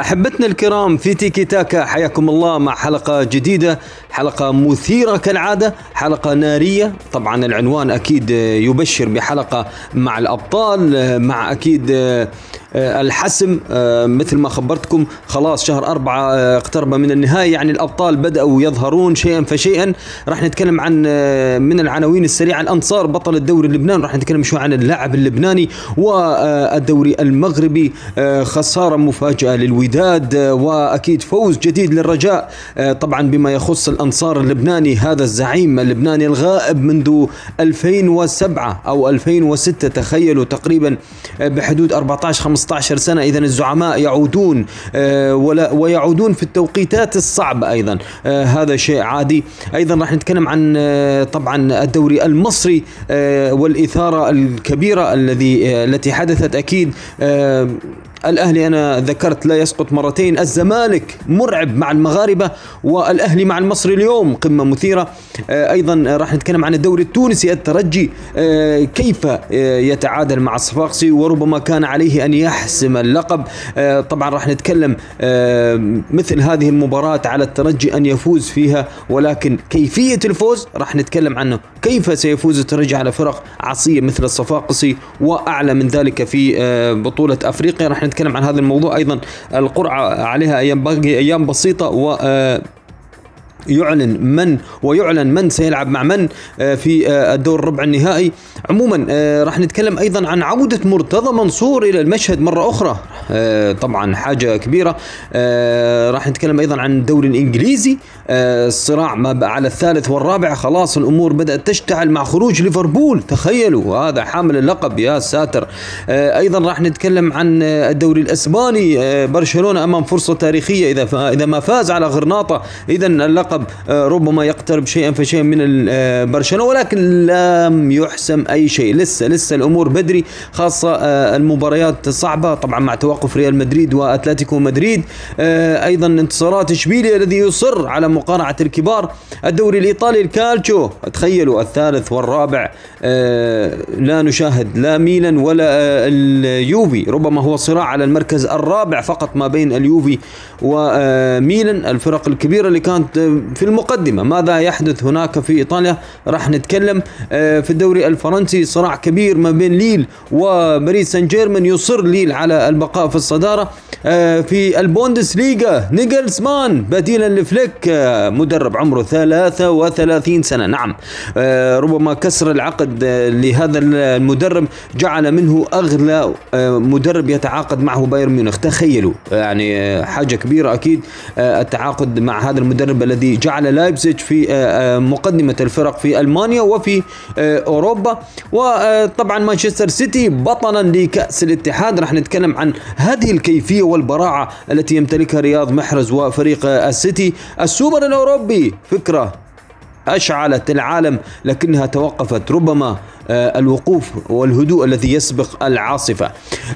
أحبتنا الكرام في تيكي تاكا حياكم الله مع حلقة جديدة. حلقة مثيرة كالعادة حلقة نارية. طبعا العنوان أكيد يبشر بحلقة مع الأبطال مع أكيد الحسم. مثل ما خبرتكم خلاص شهر أربعة اقترب من النهاية. يعني الأبطال بدأوا يظهرون شيئا فشيئا. راح نتكلم عن من العناوين السريعة. الأنصار بطل الدوري اللبناني. راح نتكلم شوي عن اللاعب اللبناني والدوري المغربي. خسارة مفاجئة للوداد وأكيد فوز جديد للرجاء. طبعا بما يخص الأنصار اللبناني هذا الزعيم اللبناني الغائب منذ 2007 أو 2006 تخيلوا تقريبا بحدود 14 15 سنة. إذا الزعماء يعودون ولا ويعودون في التوقيتات الصعبة أيضا هذا شيء عادي. أيضا راح نتكلم عن طبعا الدوري المصري والإثارة الكبيرة الذي التي حدثت أكيد الأهلي أنا ذكرت لا يسقط مرتين. الزمالك مرعب مع المغاربة والأهلي مع المصري اليوم. قمة مثيرة. أيضا راح نتكلم عن الدوري التونسي. الترجي كيف يتعادل مع الصفاقسي وربما كان عليه أن يحسم اللقب. طبعا راح نتكلم مثل هذه المباراة على الترجي أن يفوز فيها. ولكن كيفية الفوز؟ راح نتكلم عنه. كيف سيفوز الترجي على فرق عصية مثل الصفاقسي؟ وأعلى من ذلك في بطولة أفريقيا. راح نتكلم عن هذا الموضوع. أيضا القرعة عليها أيام باقي أيام بسيطة و يعلن من ويعلن من سيلعب مع من في الدور الربع النهائي. عموما راح نتكلم أيضا عن عودة مرتضى منصور إلى المشهد مرة أخرى. طبعا حاجة كبيرة. راح نتكلم أيضا عن الدوري الإنجليزي. الصراع ما على الثالث والرابع. خلاص الأمور بدأت تشتعل مع خروج ليفربول. تخيلوا هذا حامل اللقب يا ساتر. أيضا راح نتكلم عن الدوري الإسباني. برشلونة أمام فرصة تاريخية إذا إذا ما فاز على غرناطة. اذا اللقب ربما يقترب شيئا فشيئا من برشلونة ولكن لم يحسم أي شيء. لسه لسه الأمور بدري خاصة المباريات صعبة طبعا مع توقف ريال مدريد وأتلتيكو مدريد أيضا انتصارات اشبيليا الذي يصر على مقارعة الكبار. الدوري الإيطالي الكالتشو تخيلوا الثالث والرابع لا نشاهد لا ميلان ولا اليوفي ربما هو صراع على المركز الرابع فقط ما بين اليوفي وميلان الفرق الكبيرة اللي كانت في المقدمة. ماذا يحدث هناك في إيطاليا؟ راح نتكلم في الدوري الفرنسي صراع كبير ما بين ليل وباريس سان جيرمان يصر ليل على البقاء في الصدارة. في البوندس ليغا نيجلسمان بديلا لفليك مدرب عمره 33 سنة. نعم ربما كسر العقد لهذا المدرب جعل منه أغلى مدرب يتعاقد معه بايرن ميونخ. تخيلوا يعني حاجة كبيرة أكيد التعاقد مع هذا المدرب الذي جعل لايبزيج في مقدمة الفرق في ألمانيا وفي أوروبا. وطبعا مانشستر سيتي بطلا لكأس الاتحاد. راح نتكلم عن هذه الكيفية والبراعة التي يمتلكها رياض محرز وفريق السيتي. السوبر الأوروبي فكرة أشعلت العالم لكنها توقفت. ربما الوقوف والهدوء الذي يسبق العاصفة.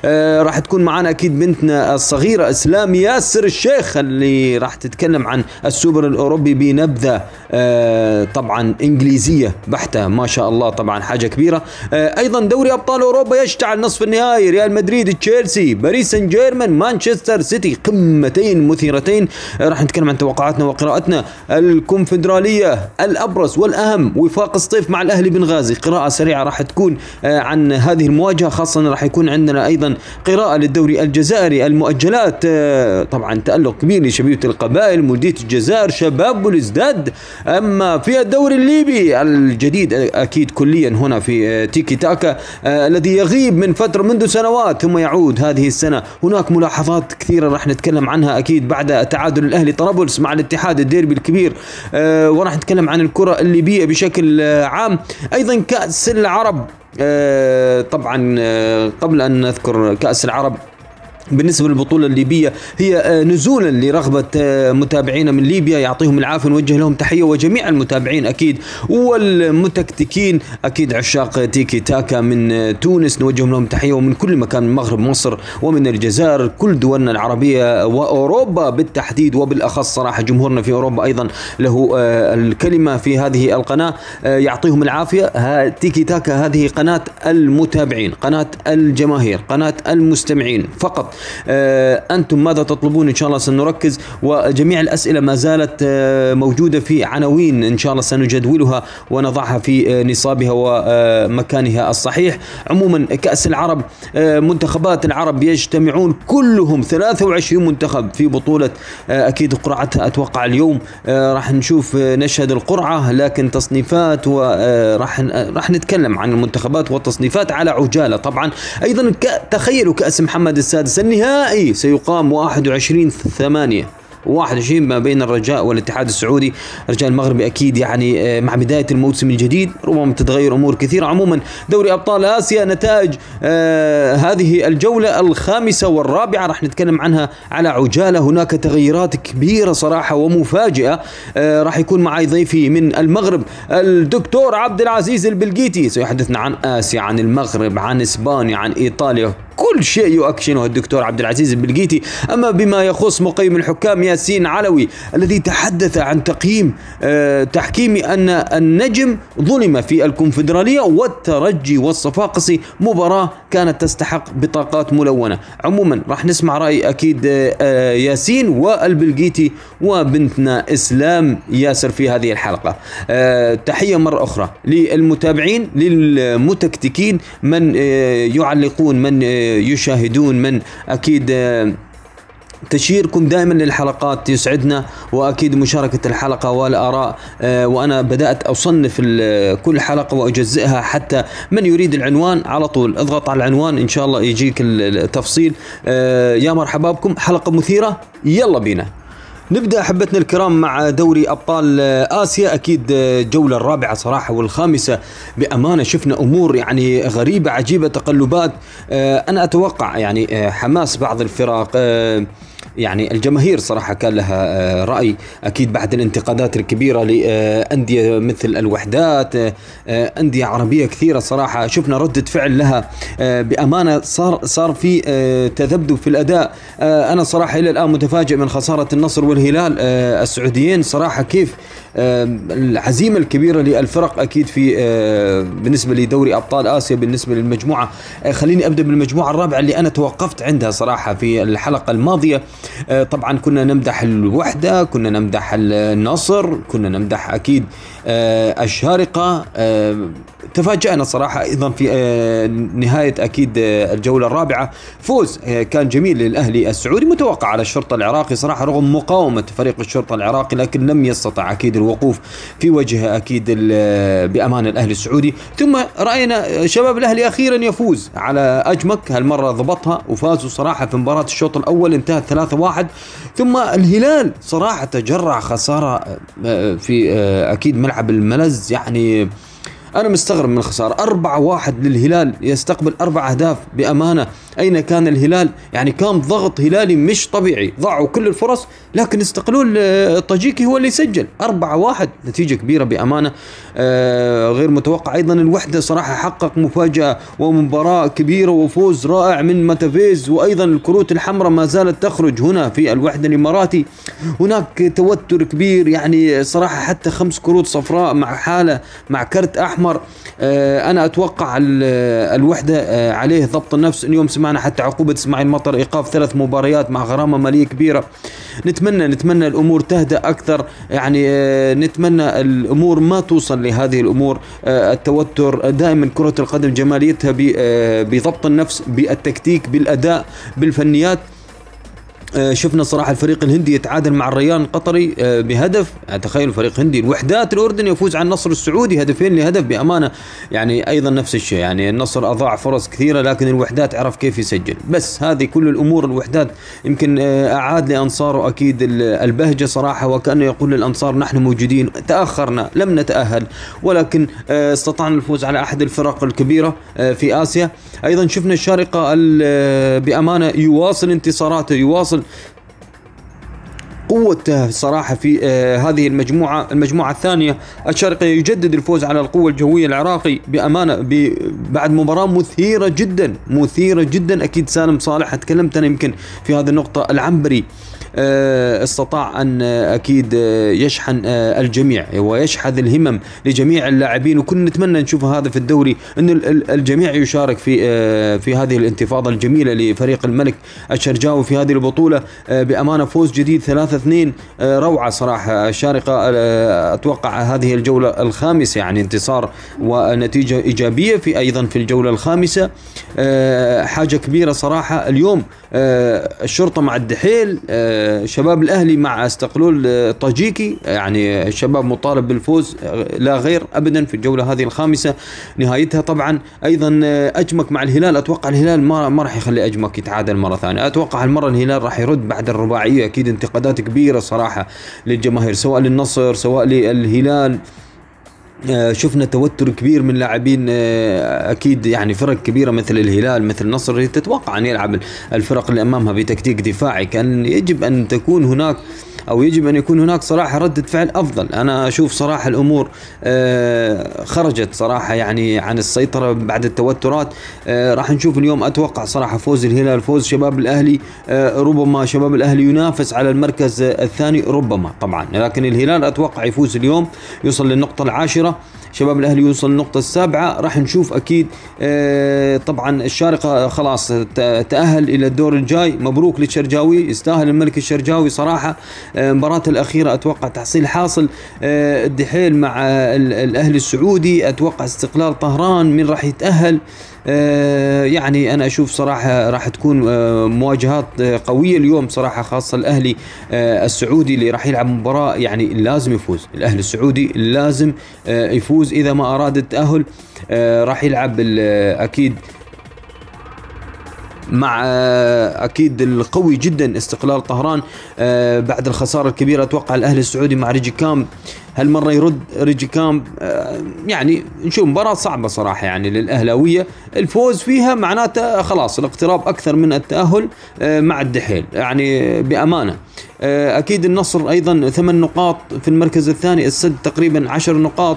آه راح تكون معنا أكيد بنتنا الصغيرة إسلام ياسر الشيخ اللي راح تتكلم عن السوبر الأوروبي بنبذة آه طبعا إنجليزية بحتة ما شاء الله طبعا حاجة كبيرة. آه أيضا دوري أبطال أوروبا يشتعل نصف النهائي ريال مدريد تشيلسي باريس سان جيرمان مانشستر سيتي قمتين مثيرتين. راح نتكلم عن توقعاتنا وقراءتنا الكونفدرالية الأبرز والأهم وفاق الصيف مع الأهلي بنغازي. قراءة سريعة راح تكون عن هذه المواجهة خاصة راح يكون عندنا أيضا قراءة للدوري الجزائري المؤجلات طبعا تألق كبير لشبيبه القبائل مولوديه الجزائر شباب بلوزداد أما في الدوري الليبي الجديد أكيد كليا هنا في تيكي تاكا الذي يغيب من فترة منذ سنوات ثم يعود هذه السنة. هناك ملاحظات كثيرة راح نتكلم عنها أكيد بعد تعادل الأهلي طرابلس مع الاتحاد الديربي الكبير وراح نتكلم عن الكرة الليبية بشكل عام. أيضا كأس العرب آه طبعا آه قبل أن نذكر كأس العرب بالنسبة للبطولة الليبية هي نزولا لرغبة متابعينا من ليبيا يعطيهم العافية نوجه لهم تحية وجميع المتابعين أكيد والمتكتكين أكيد عشاق تيكي تاكا من تونس نوجه لهم تحية ومن كل مكان من مغرب مصر ومن الجزائر كل دولنا العربية وأوروبا بالتحديد وبالأخص صراحة جمهورنا في أوروبا أيضا له الكلمة في هذه القناة. يعطيهم العافية. تيكي تاكا هذه قناة المتابعين قناة الجماهير قناة المستمعين فقط. أنتم ماذا تطلبون؟ إن شاء الله سنركز. وجميع الأسئلة ما زالت موجودة في عناوين. إن شاء الله سنجدولها ونضعها في نصابها ومكانها الصحيح. عموما كأس العرب منتخبات العرب يجتمعون كلهم 23 منتخب في بطولة أكيد قرعتها أتوقع اليوم. راح نشوف نشهد القرعة لكن تصنيفات وراح راح نتكلم عن المنتخبات والتصنيفات على عجالة طبعا. أيضا تخيلوا كأس محمد السادس النهائي سيقام 21 8 21 ما بين الرجاء والاتحاد السعودي. الرجاء المغربي أكيد يعني آه، مع بداية الموسم الجديد ربما تتغير أمور كثيرة. عموما دوري أبطال آسيا نتائج آه هذه الجولة الخامسة والرابعة. راح نتكلم عنها على عجالة. هناك تغيرات كبيرة صراحة ومفاجئة آه راح يكون معي ضيفي من المغرب الدكتور عبد العزيز البلقيتي. سيحدثنا عن آسيا عن المغرب عن إسبانيا عن إيطاليا. كل شيء يؤكشنه الدكتور عبد العزيز البلقيتي. أما بما يخص مقيم الحكام ياسين علوي الذي تحدث عن تقييم آه تحكيم أن النجم ظلم في الكونفدرالية والترجي والصفاقسي مباراة كانت تستحق بطاقات ملونة. عموما راح نسمع رأي أكيد آه, آه، ياسين والبلقيتي وبنتنا إسلام ياسر في هذه الحلقة. تحية مرة أخرى للمتابعين للمتكتكين من يعلقون من يشاهدون من أكيد آه، تشيركم دائما للحلقات يسعدنا وأكيد مشاركة الحلقة والآراء آه، وأنا بدأت أصنف كل حلقة وأجزئها حتى من يريد العنوان على طول. اضغط على العنوان إن شاء الله يجيك التفصيل. آه، يا مرحبا بكم. حلقة مثيرة. يلا بينا. نبدأ أحبتنا الكرام مع دوري أبطال آسيا. أكيد الجوله الرابعة صراحة والخامسة. بأمانة شفنا أمور يعني غريبة عجيبة تقلبات. آه، أنا أتوقع يعني آه، حماس بعض الفرق. آه، يعني الجماهير صراحة كان لها آه، رأي. أكيد بعد الانتقادات الكبيرة لأندية مثل الوحدات آه، أندية عربية كثيرة صراحة. شفنا ردة فعل لها آه، بأمانة صار صار في تذبذب في الأداء. أنا صراحة إلى الآن متفاجئ من خسارة النصر والهلال السعوديين. صراحة كيف العزيمة الكبيرة للفرق أكيد في بالنسبة لدوري أبطال آسيا بالنسبة للمجموعة. خليني أبدأ بالمجموعة الرابعة اللي أنا توقفت عندها صراحة في الحلقة الماضية. آه، طبعا كنا نمدح الوحدة كنا نمدح النصر كنا نمدح أكيد آه، الشارقة آه، تفاجأنا صراحة أيضا في نهاية أكيد الجولة الرابعة. فوز كان جميل للأهلي السعودي متوقع على الشرطة العراقي صراحة رغم مقاومة فريق الشرطة العراقي لكن لم يستطع أكيد الوقوف في وجه أكيد بأمان الأهلي السعودي. ثم رأينا شباب الأهلي أخيرا يفوز على أجمك هالمرة ضبطها وفازوا صراحة في مباراة الشوط الأول انتهت ثلاثة واحد. ثم الهلال صراحة تجرع خسارة آه، في آه، أكيد ملعب الملز يعني أنا مستغرب من أربعة واحد للهلال يستقبل أربع أهداف بأمانة. أين كان الهلال؟ يعني كان ضغط هلالي مش طبيعي. ضاعوا كل الفرص لكن استقلوا الطاجيكي هو اللي سجل أربعة واحد نتيجة كبيرة بأمانة. آه غير متوقع أيضا الوحدة صراحة حقق مفاجأة ومباراة كبيرة وفوز رائع من ماتافيز. وأيضا الكروت الحمراء ما زالت تخرج هنا في الوحدة الإماراتي. هناك توتر كبير يعني صراحة حتى خمس كروت صفراء مع حالة مع كرت أحمر. الأحمر آه، أنا أتوقع الوحدة آه، عليه ضبط النفس. اليوم سمعنا حتى عقوبة إسماعيل مطر إيقاف ثلاث مباريات مع غرامة مالية كبيرة. نتمنى نتمنى الأمور تهدأ أكثر. يعني آه، نتمنى الأمور ما توصل لهذه الأمور. التوتر دائما كرة القدم جماليتها بضبط النفس بالتكتيك بالأداء بالفنيات. آه، شفنا صراحة الفريق الهندي يتعادل مع الريان القطري آه، بهدف. يعني تخيل الفريق الهندي الوحدات الأردن يفوز على النصر السعودي هدفين لهدف بأمانة يعني أيضا نفس الشيء. يعني النصر أضاع فرص كثيرة لكن الوحدات عرف كيف يسجل. بس هذه كل الأمور الوحدات يمكن آه، أعاد لأنصاره أكيد البهجة صراحة وكأنه يقول للأنصار نحن موجودين تأخرنا لم نتأهل ولكن استطعنا الفوز على أحد الفرق الكبيرة في آسيا. أيضا شفنا الشارقة بأمانة يواصل انتصاراته يواصل قوته صراحة في آه هذه المجموعة المجموعة الثانية. الشرقي يجدد الفوز على القوة الجوية العراقي بأمانة بعد مباراة مثيرة جدا مثيرة جدا. أكيد سالم صالح تكلمت أنا يمكن في هذه النقطة العنبري. استطاع أن أكيد يشحن الجميع ويشحذ الهمم لجميع اللاعبين. وكنا نتمنى نشوف هذا في الدوري إن الجميع يشارك في في هذه الانتفاضة الجميلة لفريق الملك الشرجاوي في هذه البطولة. بأمانة فوز جديد 3 2 روعة صراحة. الشارقة أتوقع هذه الجولة الخامسة يعني انتصار ونتيجة إيجابية في أيضا في الجولة الخامسة. حاجة كبيرة صراحة اليوم الشرطة مع الدحيل شباب الأهلي مع أستقلول طاجيكي. يعني الشباب مطالب بالفوز لا غير ابدا في الجولة هذه الخامسة. نهايتها طبعا أيضا أجمك مع الهلال. أتوقع الهلال ما ما راح يخلي أجمك يتعادل مرة ثانية. أتوقع هالمرة الهلال راح يرد بعد الرباعية. أكيد انتقادات كبيرة صراحة للجماهير سواء للنصر سواء للهلال. آه، شفنا توتر كبير من لاعبين آه، أكيد يعني فرق كبيرة مثل الهلال مثل النصر تتوقع أن يلعب الفرق اللي أمامها بتكتيك دفاعي. كان يجب أن تكون هناك أو يجب أن يكون هناك صراحة ردة فعل أفضل. أنا أشوف صراحة الأمور آه، خرجت صراحة يعني عن السيطرة بعد التوترات. آه، راح نشوف اليوم أتوقع صراحة فوز الهلال فوز شباب الأهلي. آه، ربما شباب الأهلي ينافس على المركز الثاني ربما طبعا. لكن الهلال أتوقع يفوز اليوم يوصل للنقطة العاشرة. شباب الأهلي يوصل للنقطه السابعة. راح نشوف أكيد آه، طبعا الشارقة خلاص تأهل إلى الدور الجاي. مبروك للشرجاوي يستاهل الملك الشرجاوي صراحة. آه، مباراة الأخيرة أتوقع تحصيل حاصل آه، الدحيل مع الأهلي السعودي. أتوقع استقلال طهران من راح يتأهل. آه، يعني أنا أشوف صراحة راح تكون آه، مواجهات آه، قوية اليوم صراحة خاصة الأهلي السعودي اللي راح يلعب مباراة يعني لازم يفوز. الأهلي السعودي لازم يفوز إذا ما أراد التأهل راح يلعب أكيد مع أكيد القوي جدا استقلال طهران بعد الخسارة الكبيرة أتوقع الأهلي السعودي مع ريجي كام هالمرة يرد ريجي كامب آه، يعني نشوف مباراة صعبة صراحة يعني للأهلاوية. الفوز فيها معناته خلاص الاقتراب أكثر من التأهل آه، مع الدحيل يعني بأمانة. آه، أكيد النصر أيضا ثمان نقاط في المركز الثاني السد تقريبا عشر نقاط.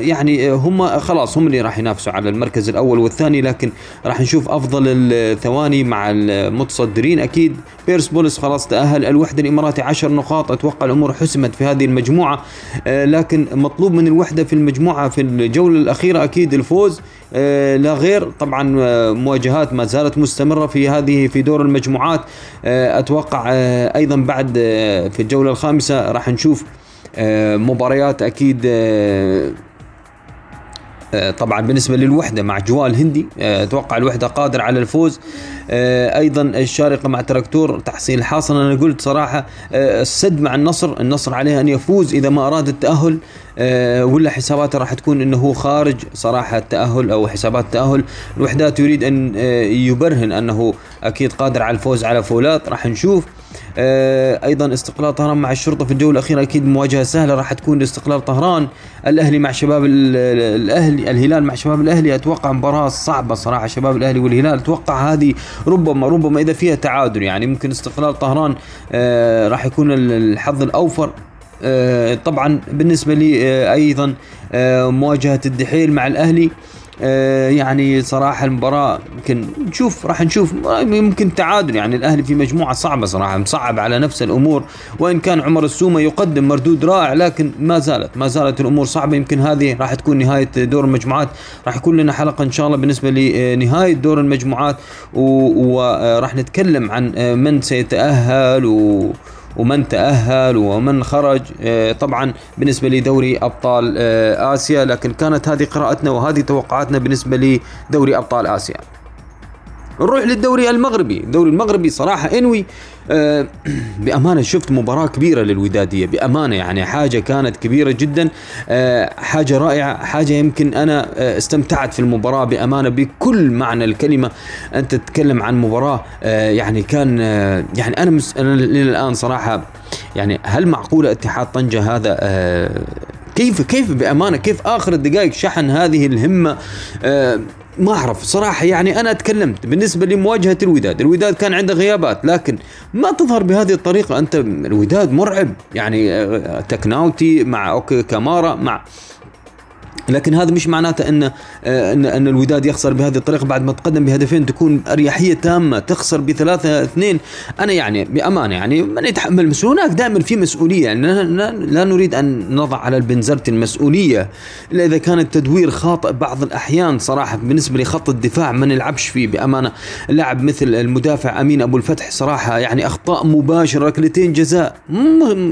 يعني هم خلاص هم اللي راح ينافسوا على المركز الأول والثاني لكن راح نشوف أفضل الثواني مع المتصدرين. أكيد بيرس بولس خلاص تأهل الوحدة الإماراتي عشر نقاط أتوقع الأمور حسمت في هذه المجموعة. آه، لكن مطلوب من الوحدة في المجموعة في الجولة الأخيرة أكيد الفوز. آه، لا غير طبعا آه، مواجهات ما زالت مستمرة في هذه في دور المجموعات. أتوقع أيضا بعد في الجولة الخامسة راح نشوف مباريات أكيد آه، طبعا بالنسبة للوحدة مع جوال هندي آه، أتوقع الوحدة قادر على الفوز. آه، أيضا الشارقة مع تراكتور تحصيل حاصل. أنا قلت صراحة السد مع النصر النصر عليه أن يفوز إذا ما أراد التأهل ولا حساباته راح تكون إنه هو خارج صراحة التأهل أو حسابات التأهل. الوحدات يريد أن يبرهن أنه أكيد قادر على الفوز على فولات راح نشوف. آه، أيضا استقلال طهران مع الشرطة في الجولة الأخيرة أكيد مواجهة سهلة راح تكون لاستقلال طهران. الأهلي مع شباب الأهلي الهلال مع شباب الأهلي أتوقع مباراة صعبة صراحة شباب الأهلي والهلال أتوقع هذه ربما ربما إذا فيها تعادل يعني ممكن استقلال طهران آه، راح يكون الحظ الأوفر. آه، طبعا بالنسبة لي أيضا مواجهة الدحيل مع الأهلي. آه، يعني صراحة المباراة يمكن نشوف راح نشوف. يمكن تعادل يعني الأهلي في مجموعة صعبة صراحة مصعب على نفس الأمور. وإن كان عمر السومة يقدم مردود رائع لكن ما زالت ما زالت الأمور صعبة. يمكن هذه راح تكون نهاية دور المجموعات. راح يكون لنا حلقة إن شاء الله بالنسبة لنهاية دور المجموعات. وراح نتكلم عن من سيتأهل. و ومن تأهل ومن خرج. آه، طبعا بالنسبة لدوري أبطال آه، آسيا لكن كانت هذه قراءتنا وهذه توقعاتنا بالنسبة لدوري أبطال آسيا. نروح للدوري المغربي. الدوري المغربي صراحة إنوي آه بأمانة شفت مباراة كبيرة للودادية. بأمانة يعني حاجة كانت كبيرة جدا. آه حاجة رائعة حاجة يمكن أنا آه استمتعت في المباراة. بأمانة بكل معنى الكلمة أنت تتكلم عن مباراة آه يعني كان يعني أنا, مس أنا للآن صراحة يعني هل معقولة اتحاد طنجة هذا كيف كيف بأمانة كيف آخر الدقائق شحن هذه الهمة؟ ما أعرف صراحة يعني أنا تكلمت بالنسبة لمواجهة الوداد، الوداد كان عنده غيابات لكن ما تظهر بهذه الطريقة. أنت الوداد مرعب يعني آه، تكناوتي مع أوكي كامارا مع لكن هذا مش معناته إن إن إن الوداد يخسر بهذه الطريقة بعد ما تقدم بهدفين تكون أريحية تامة تخسر بثلاثة اثنين. أنا يعني بأمانة يعني من يتحمل مسؤوليه هناك دائما في مسؤولية. يعني لا نريد أن نضع على البنزرت المسؤولية. إلا إذا كان التدوير خاطئ بعض الأحيان صراحة بالنسبة لخط الدفاع ما نلعبش فيه بأمانة. لاعب مثل المدافع أمين أبو الفتح صراحة يعني أخطاء مباشرة ركلتين جزاء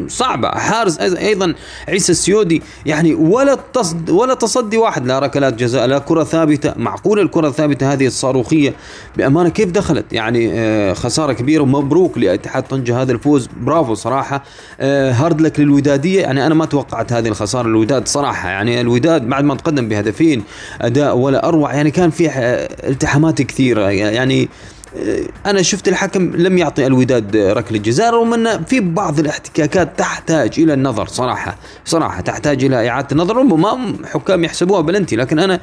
صعبة. حارس أيضا عيسى السيودي يعني ولا تصد ولا تصدي واحد لا ركلات جزاء لا كرة ثابتة. معقولة الكرة الثابتة هذه الصاروخية؟ بأمانة كيف دخلت؟ يعني آه، خسارة كبيرة ومبروك لاتحاد طنجة هذا الفوز. برافو صراحة. آه، هارد لك للودادية. يعني أنا ما توقعت هذه الخسارة الوداد صراحة. يعني الوداد بعد ما تقدم بهدفين أداء ولا أروع. يعني كان في آه، التحامات كثيرة. يعني أنا شفت الحكم لم يعطي الوداد ركله جزاء رغم ان في بعض الاحتكاكات تحتاج إلى النظر صراحة صراحة تحتاج إلى إعادة النظر ربما حكام يحسبوها بلنتي لكن أنا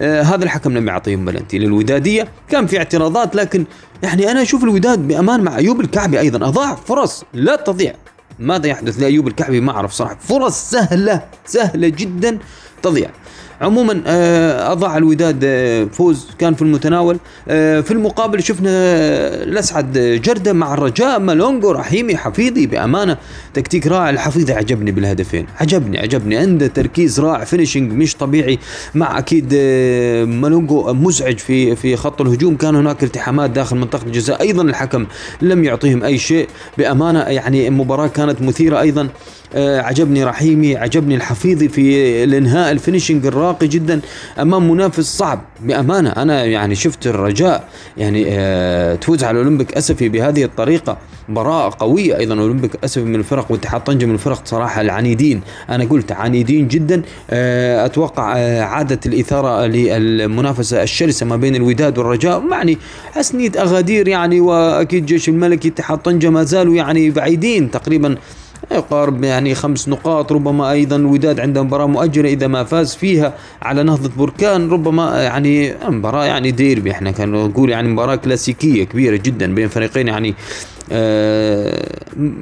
آه هذا الحكم لم يعطيهم بلنتي للودادية. كان في اعتراضات لكن يعني أنا أشوف الوداد بأمان مع أيوب الكعبي أيضا. أضاع فرص لا تضيع. ماذا يحدث لأيوب الكعبي؟ ما أعرف صراحة. فرص سهلة سهلة جدا تضيع. عموما آه، أضاع الوداد آه، فوز كان في المتناول. آه، في المقابل شفنا الأسعد جردة مع الرجاء مالانجو رحيمي حفيظي بأمانة. تكتيك رائع الحفيظي عجبني بالهدفين. عجبني عجبني عنده تركيز رائع finishing مش طبيعي. مع أكيد مالونجو مزعج في في خط الهجوم. كان هناك التحامات داخل منطقة الجزاء. أيضا الحكم لم يعطيهم أي شيء. بأمانة يعني المباراه كانت مثيرة أيضا. عجبني رحيمي عجبني الحفيظي في الإنهاء الفينيشنج الراقي جدا. أمام منافس صعب بأمانة. أنا يعني شفت الرجاء يعني آه، تفوز على أولمبيك أسفي بهذه الطريقة. براءة قوية أيضا أولمبيك أسفي من الفرق واتحاد طنجة من الفرق صراحة العنيدين. أنا قلت عنيدين جدا. آه، أتوقع عادت الإثارة للمنافسة الشرسة ما بين الوداد والرجاء. معني حسنية أغادير يعني وأكيد جيش الملكي اتحاد طنجة ما زالوا يعني بعيدين تقريبا يقارب يعني خمس نقاط ربما أيضا الوداد عنده مباراة مؤجلة إذا ما فاز فيها على نهضة بركان ربما يعني مباراة يعني ديربي. إحنا كان نقول يعني مباراة كلاسيكية كبيرة جدا بين فريقين يعني آه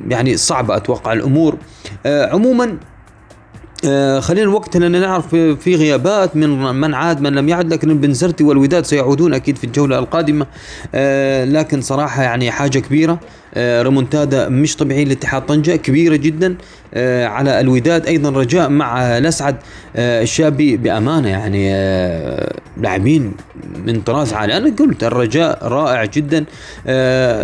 يعني صعبة أتوقع الأمور. آه عموما آه خلينا الوقت لأن نعرف في غيابات من من عاد من لم يعد لكن البنزرتي والوداد سيعودون أكيد في الجولة القادمة. آه لكن صراحة يعني حاجة كبيرة. آه ريمونتادا مش طبيعيه لاتحاد طنجة كبيرة جدا آه، على الوداد أيضا رجاء مع الأسعد آه، الشابي بأمانة يعني آه، لاعبين من طراز عالي. أنا قلت الرجاء رائع جدا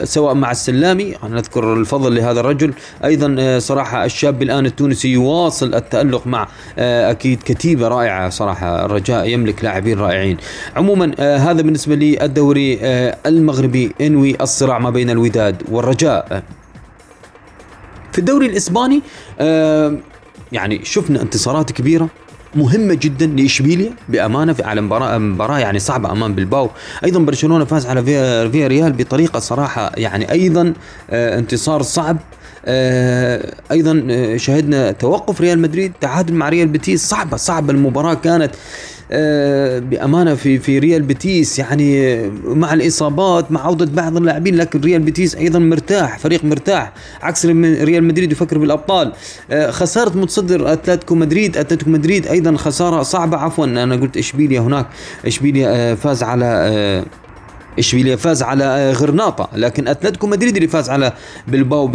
سواء مع السلامي أنا أذكر الفضل لهذا الرجل. أيضا صراحة الشاب الآن التونسي يواصل التألق مع أكيد كتيبة رائعة صراحة. الرجاء يملك لاعبين رائعين. عموما هذا بالنسبة لي الدوري المغربي. إنوي الصراع ما بين الوداد والرجاء. في الدوري الإسباني يعني شفنا انتصارات كبيرة مهمة جدا لإشبيليا بأمانة في على مباراة مباراة يعني صعبة أمام بلباو. أيضا برشلونة فاز على فياريال بطريقة صراحة يعني أيضا آه انتصار صعب. آه أيضا آه شهدنا توقف ريال مدريد تعادل مع ريال بيتيس صعبة صعبة المباراة كانت. بأمانة في في ريال بيتيس. يعني مع الإصابات مع عودة بعض اللاعبين لكن ريال بيتيس أيضا مرتاح فريق مرتاح عكس ريال مدريد يفكر بالأبطال. آه، خسارة متصدر أتلتيكو مدريد. أتلتيكو مدريد أيضا خسارة صعبة. عفوا أنا قلت إشبيليا هناك. إشبيليا آه، فاز على اشبيليا فاز على آه، غرناطة. لكن أتلتيكو مدريد اللي فاز على بلباو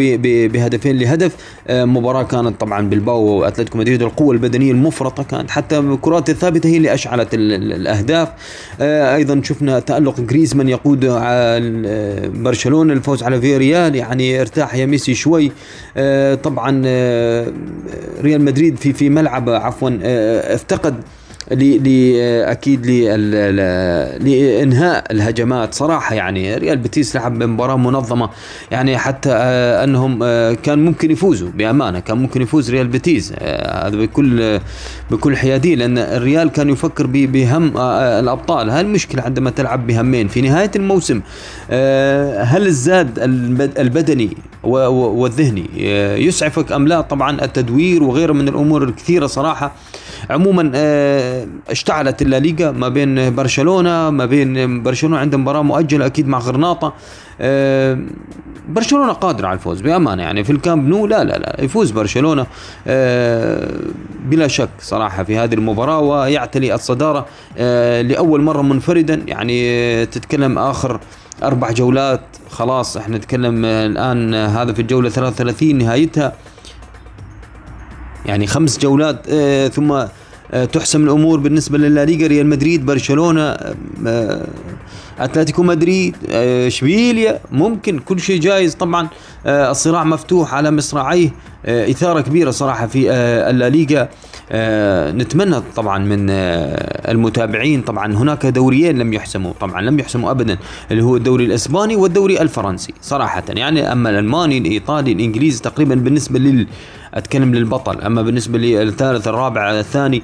بهدفين لهدف. آه، مباراة كانت طبعا بلباو وأتلتيكو مدريد القوة البدنية المفرطة كانت. حتى الكرات الثابتة هي اللي أشعلت الأهداف. آه، أيضا شفنا تألق جريزمان يقود برشلونة. الفوز على فياريال يعني ارتاح يا ميسي شوي. طبعا ريال مدريد في في ملعب عفوا افتقد. أكيد لإنهاء الهجمات. صراحة يعني ريال بيتيس لعب مباراه منظمة. يعني حتى آه، أنهم آه، كان ممكن يفوزوا بأمانة. كان ممكن يفوز ريال بيتيس. آه، هذا بكل بكل حيادية. لأن الريال كان يفكر بهم الأبطال. هل المشكلة عندما تلعب بهمين في نهاية الموسم. هل الزاد البدني والذهني. يسعفك أم لا؟ طبعا التدوير وغيره من الأمور الكثيرة صراحة. عموما اشتعلت الليغا ما بين برشلونة ما بين برشلونة عنده مباراة مؤجلة أكيد مع غرناطة. برشلونة قادر على الفوز بأمانة. يعني في الكامب نو لا لا لا يفوز برشلونة بلا شك صراحة في هذه المباراة ويعتلي الصدارة لأول مرة منفردا. يعني تتكلم آخر أربع جولات خلاص إحنا نتكلم الآن هذا في الجولة 33 نهايتها. يعني خمس جولات آه ثم آه تحسم الأمور بالنسبة للليغا ريال مدريد برشلونة آه أتلتيكو مدريد إشبيليا ممكن كل شيء جايز. طبعا الصراع مفتوح على مصراعيه إثارة كبيرة صراحة في الليغا نتمنى طبعا من المتابعين طبعا هناك دوريين لم يحسموا طبعا لم يحسموا ابدا اللي هو الدوري الإسباني والدوري الفرنسي صراحة. يعني أما الألماني الإيطالي الإنجليزي تقريبا بالنسبة لل أتكلم للبطل أما بالنسبة للثالث الرابع الثاني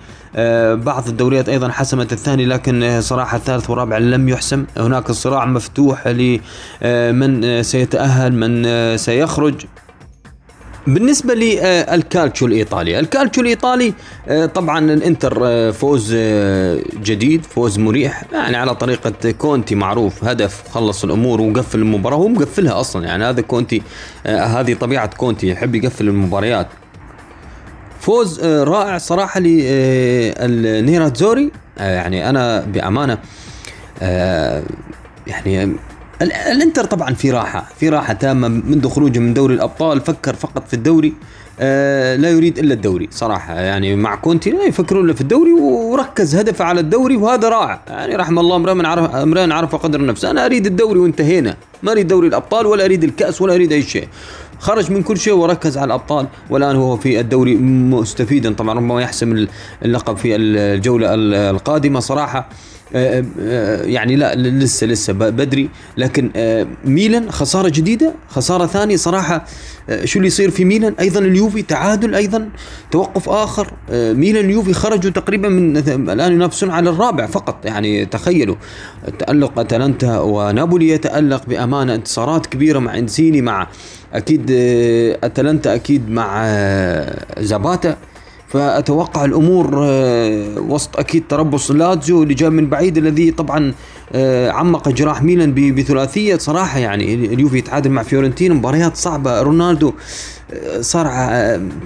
بعض الدوريات أيضا حسمت الثاني لكن صراحة الثالث والرابع لم يحسم. هناك صراع مفتوح لمن سيتأهل من سيخرج. بالنسبة للكالتشو الإيطالي. الكالتشو الإيطالي طبعا الإنتر فوز جديد فوز مريح. يعني على طريقة كونتي معروف هدف خلص الأمور وقفل المباراة. هو مقفلها أصلا يعني هذا كونتي هذه طبيعة كونتي يحب يقفل المباريات. فوز رائع صراحة للنيراتزوري يعني أنا بأمانة يعني الانتر طبعا في راحة في راحة تامة منذ خروجه من دوري الأبطال فكر فقط في الدوري. آه لا يريد إلا الدوري صراحة يعني مع كونتي لا يفكرون إلا في الدوري وركز هدفه على الدوري وهذا رائع. يعني رحم الله امرئ من عرف امرئ عرف قدر نفسه أنا أريد الدوري وانتهينا. ما أريد دوري الأبطال ولا أريد الكأس ولا أريد أي شيء. خرج من كل شيء وركز على الأبطال والآن هو في الدوري مستفيدا. طبعا ربما يحسم اللقب في الجولة القادمة صراحة. يعني لا لسه لسه بدري. لكن ميلان خسارة جديدة خسارة ثانية صراحة. شو اللي يصير في ميلان؟ أيضا اليوفي تعادل أيضا توقف آخر. ميلان اليوفي خرجوا تقريبا من الآن ينافسون على الرابع فقط. يعني تخيلوا تألق أتلانتا ونابولي يتألق بامانه انتصارات كبيرة مع انسيني مع أكيد أتلانتا أكيد مع زاباتا. فأتوقع الأمور وسط أكيد تربص لاتزيو اللي جاء من بعيد الذي طبعا عمق جراح ميلان بثلاثية صراحة يعني. اليوفي يتعادل مع فيورنتينا مباريات صعبة. رونالدو صار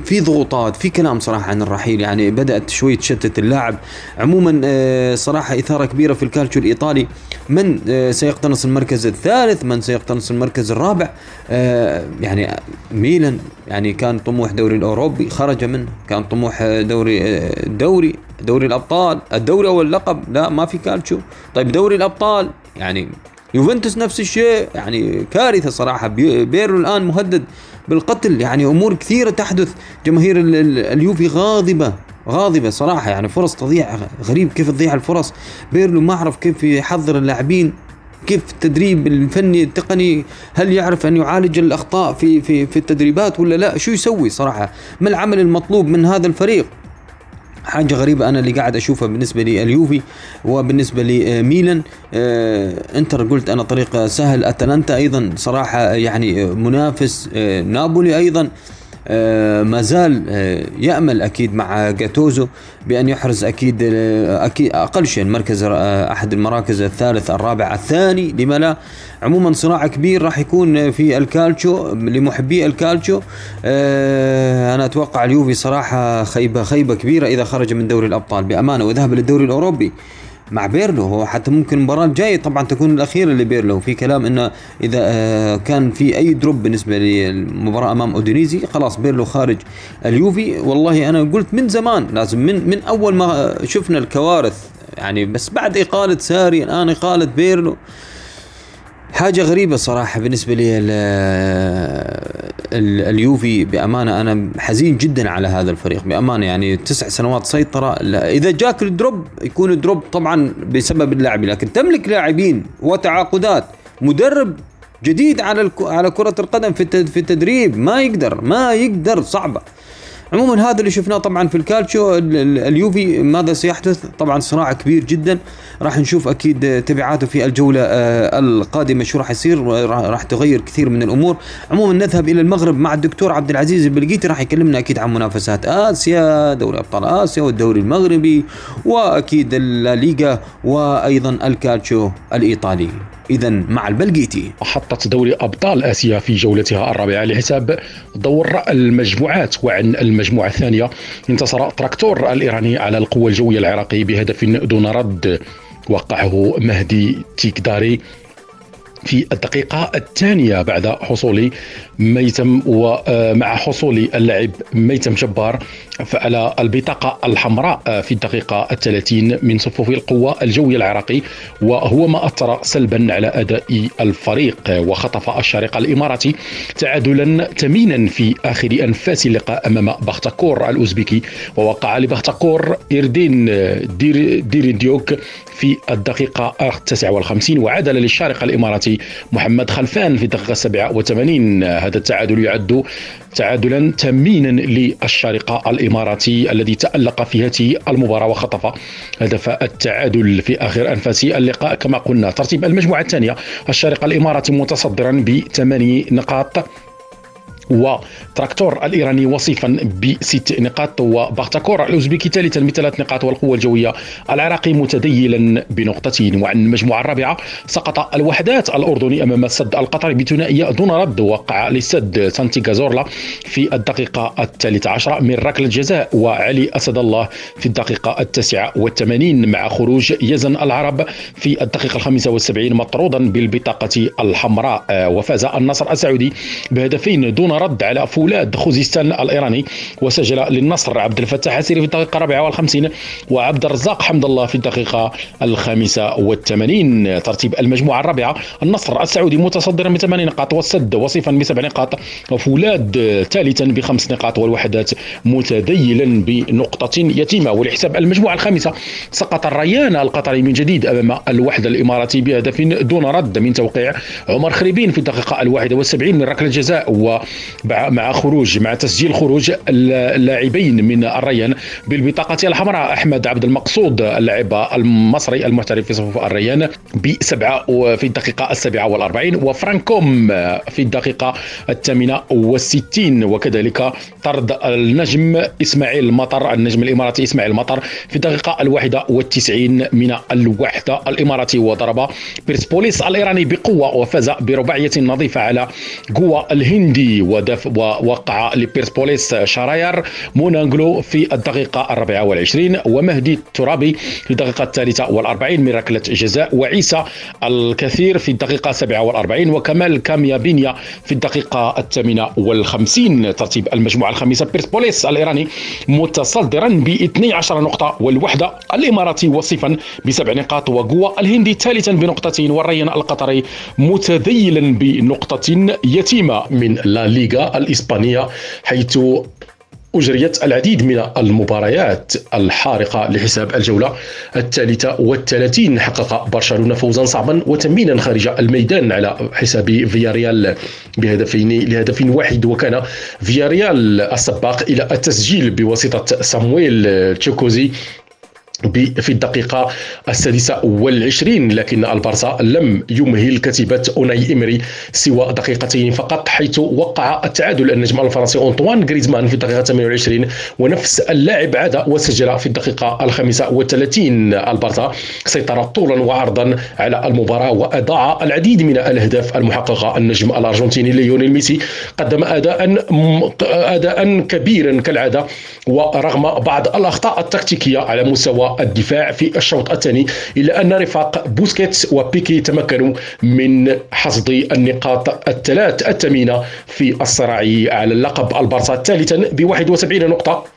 في ضغوطات في كلام صراحة عن الرحيل يعني. بدأت شوي تشتت اللاعب. عموما صراحة إثارة كبيرة في الكالتشو الإيطالي. من سيقتنص المركز الثالث؟ من سيقتنص المركز الرابع؟ يعني ميلان يعني كان طموح دوري الأوروبي. خرج منه كان طموح دوري الدوري دوري الأبطال الدوري أو اللقب لا ما في كالتشو. طيب دوري الأبطال يعني يوفنتوس نفس الشيء يعني كارثة صراحة. بيرلو الآن مهدد بالقتل يعني أمور كثيرة تحدث. جماهير اليوفي غاضبة غاضبة صراحة يعني فرص تضيع غريب كيف تضيع الفرص. بيرلو ما أعرف كيف يحضر اللاعبين كيف التدريب الفني التقني هل يعرف أن يعالج الأخطاء في في في التدريبات ولا لا؟ شو يسوي صراحة؟ ما العمل المطلوب من هذا الفريق؟ حاجة غريبة أنا اللي قاعد أشوفها بالنسبة لليوفي وبالنسبة لميلان آه إنتر قلت أنا طريق سهل. أتلانتا أيضا صراحة يعني منافس آه نابولي أيضا. آه ما زال آه يأمل أكيد مع جاتوزو بأن يحرز أكيد آه أكيد أقل شيء المركز آه أحد المراكز الثالث الرابع الثاني. لما لا عموما صراع كبير راح يكون في الكالتشو لمحبي الكالتشو. آه أنا أتوقع اليوفي صراحة خيبة خيبة كبيرة إذا خرج من دوري الأبطال. بأمانة وذهب للدوري الأوروبي. مع بيرلو. هو حتى ممكن المباراة الجاية طبعا تكون الأخيرة لبيرلو. في كلام أنه إذا آه كان في أي drop بالنسبة للمباراة أمام أودينيزي خلاص بيرلو خارج اليوفي. والله أنا قلت من زمان لازم من من أول ما شفنا الكوارث يعني بس بعد إقالة ساري الآن إقالة بيرلو. حاجة غريبة صراحة بالنسبة لي اليوفي بأمانة أنا حزين جدا على هذا الفريق بأمانة يعني تسع سنوات سيطرة إذا جاك ال drop يكون ال drop طبعا بسبب اللاعبين لكن تملك لاعبين وتعاقدات مدرب جديد على على كرة القدم في في التدريب ما يقدر ما يقدر صعبة. عموما هذا اللي شفناه طبعا في الكالتشو اليوفي ماذا سيحدث؟ طبعا صراع كبير جدا. راح نشوف أكيد تبعاته في الجولة آه، القادمة شو راح يصير راح تغير كثير من الأمور. عموما نذهب إلى المغرب مع الدكتور عبد العزيز البلقيتي راح يكلمنا أكيد عن منافسات آسيا دوري أبطال آسيا والدوري المغربي وأكيد الليغا وأيضا الكالتشو الإيطالي. اذا مع البلقيتي محطة دوري أبطال آسيا في جولتها الرابعة لحساب دور المجموعات وعن المجموعة الثانية انتصر تراكتور الإيراني على القوى الجوية العراقي بهدف دون رد. وقعه مهدي تيكداري في الدقيقة الثانية بعد حصول ميتم ومع حصول اللاعب ميتم جبار على البطاقة الحمراء في الدقيقة الثلاثين من صفوف القوة الجوية العراقي وهو ما أثر سلبا على أداء الفريق وخطف الشارقة الإماراتي تعادلا ثمينا في آخر أنفاس اللقاء أمام بختكور الأوزبكي ووقع لبختكور إردين دير ديرينديوك في الدقيقة 59 وعدل للشارقة الإماراتي محمد خلفان في الدقيقة 87 هذا التعادل يعد تعادلا ثمينا للشارقة الإماراتي الذي تألق في هذه المباراة وخطف هدف التعادل في آخر أنفاس اللقاء. كما قلنا ترتيب المجموعة الثانية الشارقة الإماراتي متصدرا بثماني نقاط. وتراكتور الإيراني وصيفا بست نقاط وباختاكور الاوزبكي ثالثا بثلاث نقاط والقوة الجوية العراقي متذيلا بنقطتين وعن المجموعه الرابعه سقط الوحدات الأردني أمام السد القطري بثنائية دون رد وقع للسد سانتي كازورلا في الدقيقة الثالثة عشرة من ركلة جزاء وعلي أسد الله في الدقيقة التاسعة والثمانين مع خروج يزن العرب في الدقيقة الخامسة والسبعين مطرودا بالبطاقة الحمراء وفاز النصر السعودي بهدفين دون رد على فولاذ خوزستان الإيراني وسجل للنصر عبد الفتاح السيري في الدقيقة الرابعة والخمسين وعبد الرزاق حمد الله في الدقيقة الخامسة والثمانين. ترتيب المجموعة الرابعة النصر السعودي متصدرا بثمان نقاط والسد وصيفا بسبع نقاط وفولاذ ثالثا بخمس نقاط والوحدات متديلا بنقطة يتيمة. ولحساب المجموعة الخامسة سقط الريان القطري من جديد أمام الوحدة الإماراتي بهدف دون رد من توقيع عمر خريبين في الدقيقة الواحدة والسبعين من ركلة جزاء و مع خروج مع تسجيل خروج اللاعبين من الريان بالبطاقة الحمراء. أحمد عبد المقصود اللاعب المصري المحترف في صفوف الريان بسبعة في الدقيقة السابعة والأربعين وفرانكوم في الدقيقة الثامنة والستين. وكذلك طرد النجم إسماعيل مطر النجم الإماراتي إسماعيل مطر في الدقيقة الواحدة والتسعين من الوحدة الإماراتي وضرب بيرسبوليس الإيراني بقوة وفاز برباعية نظيفة على غوا الهندي. ودف ووقع لبيرسبوليس شهريار موغانلو في الدقيقة الرابعة والعشرين ومهدي الترابي في الدقيقة الثالثة والأربعين من ركلة جزاء وعيسى آل كثير في الدقيقة السابعة والأربعين وكمال كاميابي نيا في الدقيقة الثامنة والخمسين. ترتيب المجموعة الخامسة بيرسبوليس الإيراني متصدرا ب 12 نقطة والوحدة الإماراتي وصيفا بسبع نقاط وغوا الهندي ثالثا بنقطتين والريان القطري متذيلا بنقطة يتيمة من لا ليغا. الإسبانية حيث أجريت العديد من المباريات الحارقة لحساب الجولة الثالثة والثلاثين حقق برشلونة فوزا صعبا وثمينا خارج الميدان على حساب فياريال بهدفين لهدف واحد وكان فياريال السباق إلى التسجيل بواسطة سامويل تشوكويزي في الدقيقة السادسة والعشرين لكن البارسا لم يمهل كتيبة أوناي إيمري سوى دقيقتين فقط حيث وقع التعادل النجم الفرنسي أنطوان غريزمان في الدقيقة 28 ونفس اللاعب عاد وسجل في الدقيقة الخامسة والثلاثين. البارسا سيطر طولا وعرضا على المباراة وأضاع العديد من الأهداف المحققة. النجم الأرجنتيني ليونيل ميسي قدم أداء أداء كبيرا كالعادة ورغم بعض الأخطاء التكتيكية على مستوى الدفاع في الشوط الثاني إلا أن رفاق بوسكيتس وبيكي تمكنوا من حصد النقاط الثلاث الثمينة في الصراع على اللقب. البارسا ثالثا ب 71 نقطة.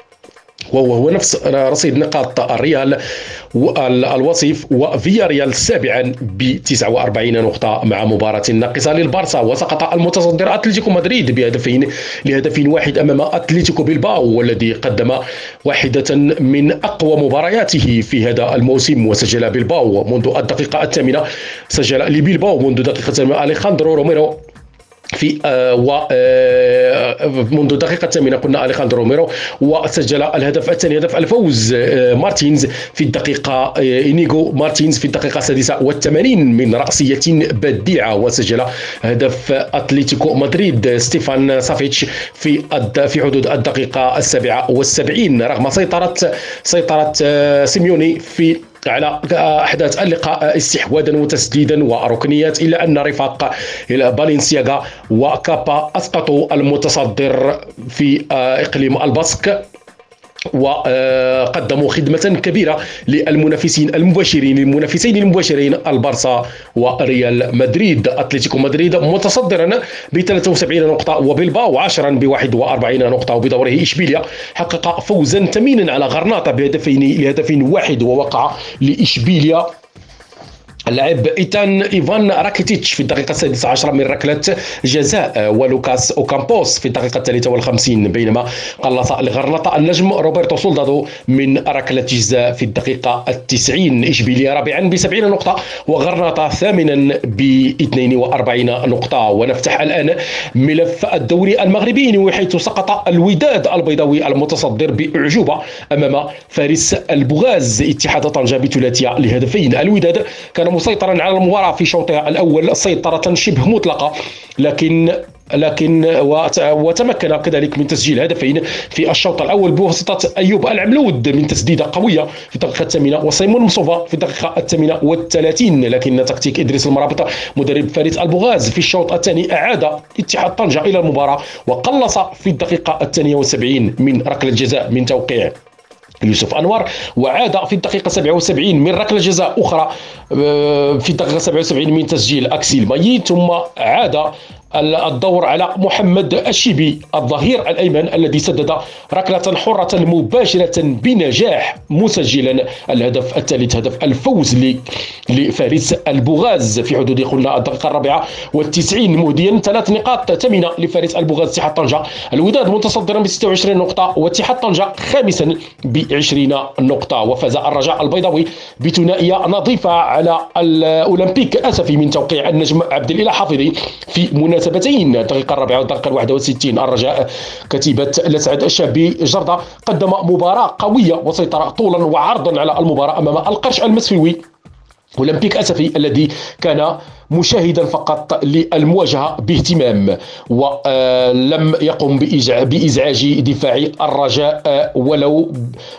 وهو نفس رصيد نقاط الريال الوصيف وفيا ريال سابعا ب 49 نقطة مع مباراة ناقصة للبارسا وسقط المتصدر أتلتيكو مدريد بهدفين لهدف واحد أمام أتلتيكو بيلباو والذي قدم واحدة من أقوى مبارياته في هذا الموسم وسجل بيلباو منذ الدقيقة الثامنة. سجل لبيلباو منذ دقيقة الثامنة أليخاندرو روميرو. في و منذ الدقيقة الثامنة قلنا أليخاندرو روميرو وسجل الهدف الثاني هدف الفوز مارتينز في الدقيقة إنيغو مارتينز في الدقيقة السادسة والثمانين من رأسية بديعة وسجل هدف أتلتيكو مدريد. ستيفان سافيتش في في حدود الدقيقة السابعة والسبعين رغم سيطرة سيطرة سيميوني في على أحداث اللقاء استحواذا وتسديدا وركنيات الا أن رفاق بالينسياغا وكابا أسقطوا المتصدر في إقليم الباسك. وقدموا خدمة كبيرة للمنافسين المباشرين المنافسين المباشرين البارسا وريال مدريد. أتلتيكو مدريد متصدرا ب 73 نقطة وبالباو 10 ب 41 نقطة وبدوره إشبيليا. حقق فوزا ثمينا على غرناطة بهدفين لهدف واحد ووقع لإشبيليا. اللاعب إيتان إيفان راكيتيتش في الدقيقة السادسة عشرة من ركلة جزاء ولوكاس أوكامبوس في الدقيقة الثالثة والخمسين بينما قلص لغرناطه النجم روبرتو سولدادو من ركلة جزاء في الدقيقة التسعين. اشبيليا رابعا ب 70 نقطة وغرناطة ثامنا ب 42 نقطة. ونفتح الآن ملف الدوري المغربي حيث سقط الوداد البيضاوي المتصدر بأعجوبة أمام فارس البغاز اتحاد طنجة بثلاثية لهدفين. الوداد كان مسيطرا على المباراة في شوطها الأول. سيطرة شبه مطلقة لكن لكن وتمكن كذلك من تسجيل هدفين في الشوط الأول بواسطة أيوب العملود من تسديدة قوية في الدقيقة الثامنة وسيمون مصوفا في الدقيقة الثامنة والثلاثين. لكن تكتيك إدريس المرابطة مدرب فارس البغاز في الشوط الثاني أعاد اتحاد طنجة إلى المباراة وقلص في الدقيقة الثانية والسبعين من ركلة جزاء من توقيع. يوسف انور وعاد في الدقيقة 77 من ركلة جزاء أخرى آه، في الدقيقة 77 من تسجيل أكسيل مايي ثم عاد الدور على محمد الشيبي الظهير الأيمن الذي سدد ركلة حرة مباشرة بنجاح مسجلا الهدف الثالث هدف الفوز لفارس البوغاز في حدود قلنا الدقيقة الرابعة والتسعين. مهديا ثلاث نقاط ثمينه لفارس البوغاز اتحاد طنجة. الوداد متصدرا ب 26 نقطة واتحاد طنجة خامسا ب 20 نقطة. وفاز الرجاء البيضاوي بثنائية نظيفة على الأولمبيك اسفي من توقيع النجم عبد الإله حافظي في منافسه مناسبتين الدقيقة الرابعة والدقيقة الواحدة والستين الرجاء كتيبة لسعد الشابي جردة. قدم مباراة قوية وسيطر طولا وعرضا على المباراة أمام القرش المسفيوي أولمبيك أسفي الذي كان مشاهدا فقط للمواجهة باهتمام ولم يقم بإزعاج دفاع الرجاء ولو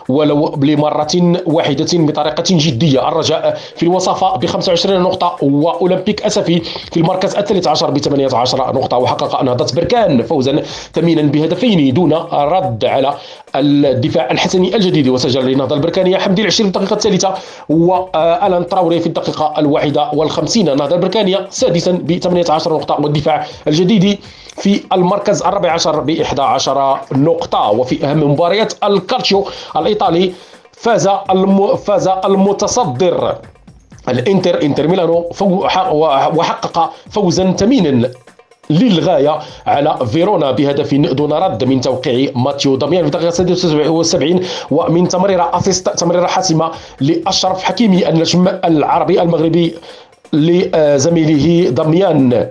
ولو لمرة واحدة بطريقة جدية. الرجاء في الوصافة ب 25 نقطة وأولمبيك أسفي في المركز الثالث عشر ب 18 نقطة وحقق نهضة بركان فوزا ثمينا بهدفين دون رد على الدفاع الحسني الجديد وسجل للنهضة البركانية. حمدي العشرين في الدقيقة الثالثة وألان تراوري في الدقيقة الواحدة والخمسين. البركانية الثانية سادسا ب 18 نقطة والدفاع الجديد في المركز الرابع عشر ب 11 نقطة. وفي أهم مباريات الكالتشيو الإيطالي فاز الم... فاز المتصدر الإنتر إنتر ميلانو وحقق فوزا ثمينا. للغاية على فيرونا. بهدف دون رد من توقيع ماتيو داميان. في الدقيقة 76 ومن تمريرة assist تمريرة حاسمة لأشرف حكيمي النجم العربي المغربي لزميله دميان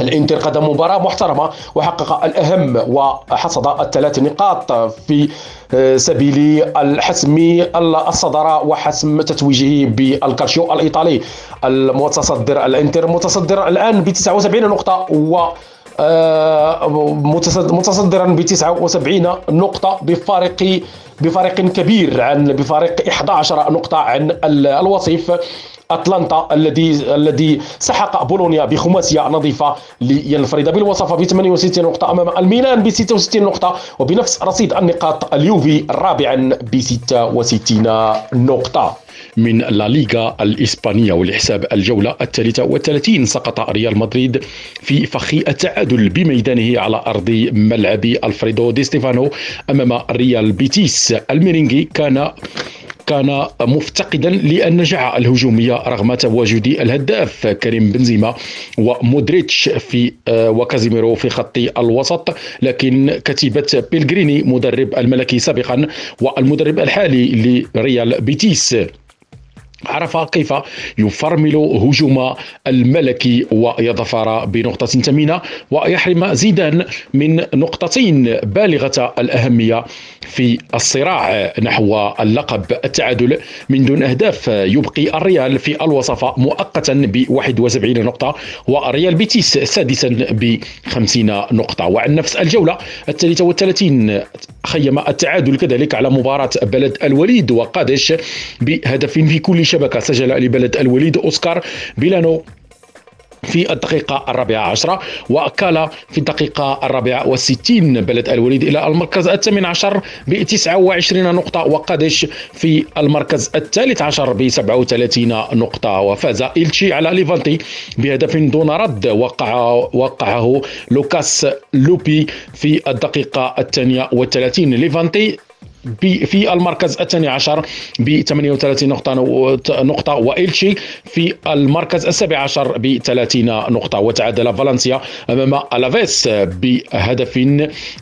الإنتر قدم مباراة محترمة وحقق الأهم وحصد الثلاث نقاط في سبيل الحسم الصدارة وحسم تتويجه بالكالشيو الإيطالي المتصدر الإنتر متصدر الآن ب 79 نقطة و آه، متصدرا ب 79 نقطة بفارق بفارق كبير عن بفارق 11 نقطة عن الوصيف. أتلانتا الذي الذي سحق بولونيا بخماسية نظيفة لينفرد بالوصفه ب 68 نقطة أمام الميلان ب 66 نقطة وبنفس رصيد النقاط اليوفي رابعا ب 66 نقطة. من لا ليغا الإسبانية ولحساب الجولة الثالثة والثلاثين سقط ريال مدريد في فخ التعادل بميدانه على أرض ملعب ألفريدو دي ستيفانو أمام ريال بيتيس. الميرينجي كان كان مفتقدا للنجاعة الهجومية رغم تواجد الهداف كريم بنزيما ومودريتش في آه، وكازيميرو في خط الوسط لكن كتيبة بيلغريني مدرب الملكي سابقا والمدرب الحالي لريال بيتيس. عرف كيف يفرمل هجوم الملكي ويظفر بنقطة ثمينة ويحرم زيدان من نقطتين بالغة الأهمية في الصراع نحو اللقب التعادل. من دون أهداف يبقي الريال في الوصفة مؤقتا ب 71 نقطة وريال بيتيس سادسا ب 50 نقطة. وعن نفس الجولة الثالثة والثلاثين خيم التعادل كذلك على مباراة بلد الوليد وقادش بهدف في كل شبكة سجل لبلد الوليد أوسكار بيلانو في الدقيقة الرابعة عشرة وكالا في الدقيقة الرابعة والستين بلد الوليد إلى المركز الثامن عشر ب 29 نقطة وقادش في المركز الثالث عشر ب 37 نقطة وفاز إلتشي على ليفانتي بهدف دون رد وقع وقعه لوكاس لوبي في الدقيقة الثانية والثلاثين ليفانتي في المركز الثاني عشر ب 38 نقطة نقطة وإلشي في المركز السابع عشر ب 30 نقطة. وتعادل فالنسيا أمام ألافيس بهدف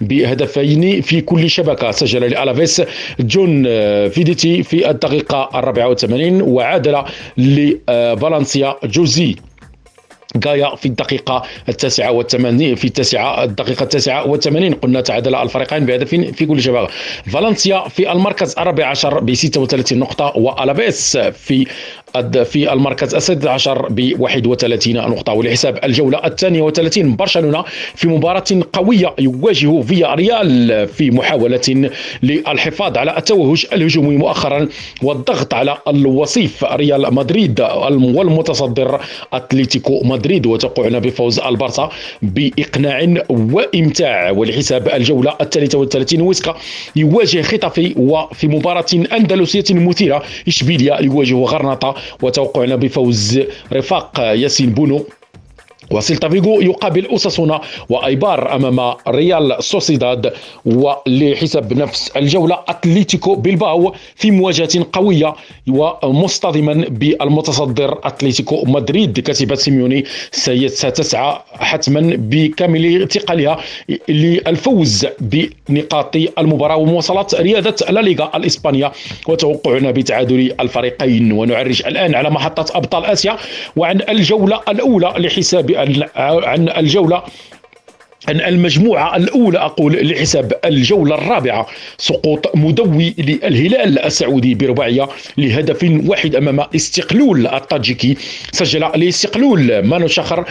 بهدفين في كل شبكة. سجل لألافيس جون غيديتي في الدقيقة الرابعة والثمانين وعادل لفالنسيا جوزي. غايا في الدقيقة التاسعة والثمانين في التاسعة الدقيقة التاسعة والثمانين قلنا تعادل الفريقين بهدف في كل شباب فالنسيا في المركز الرابع عشر ب 36 نقطة والابيس في في المركز السادس عشر ب 31 نقطة ولحساب الجولة الثانية والثلاثين برشلونة في مباراة قوية يواجه فيا ريال في محاولة للحفاظ على التوهج الهجومي مؤخرا والضغط على الوصيف ريال مدريد والمتصدر أتلتيكو مدريد وتوقعنا بفوز البارسا بإقناع وإمتاع ولحساب الجولة الثالثة والثلاثين ويسكا يواجه خطفي وفي مباراة أندلسية مثيرة إشبيليا يواجه غرناطة وتوقعنا بفوز رفاق ياسين بونو. وسيلتا فيغو يقابل أوساسونا وأيبار أمام ريال سوسيداد ولحساب نفس الجولة أتليتيكو بيلباو في مواجهة قوية ومصطدما بالمتصدر أتليتيكو مدريد كتيبة سيميوني ستسعى حتما بكامل ثقلها للفوز بنقاط المباراة ومواصلة ريادة لا ليغا الإسبانية وتوقعنا بتعادل الفريقين ونعرج الآن على محطة أبطال آسيا وعن الجولة الأولى لحساب عن الجولة عن المجموعة الأولى أقول لحساب الجولة الرابعة سقوط مدوي للهلال السعودي برباعية لهدف واحد أمام استقلول الطاجيكي سجل لإستقلول مانو شخر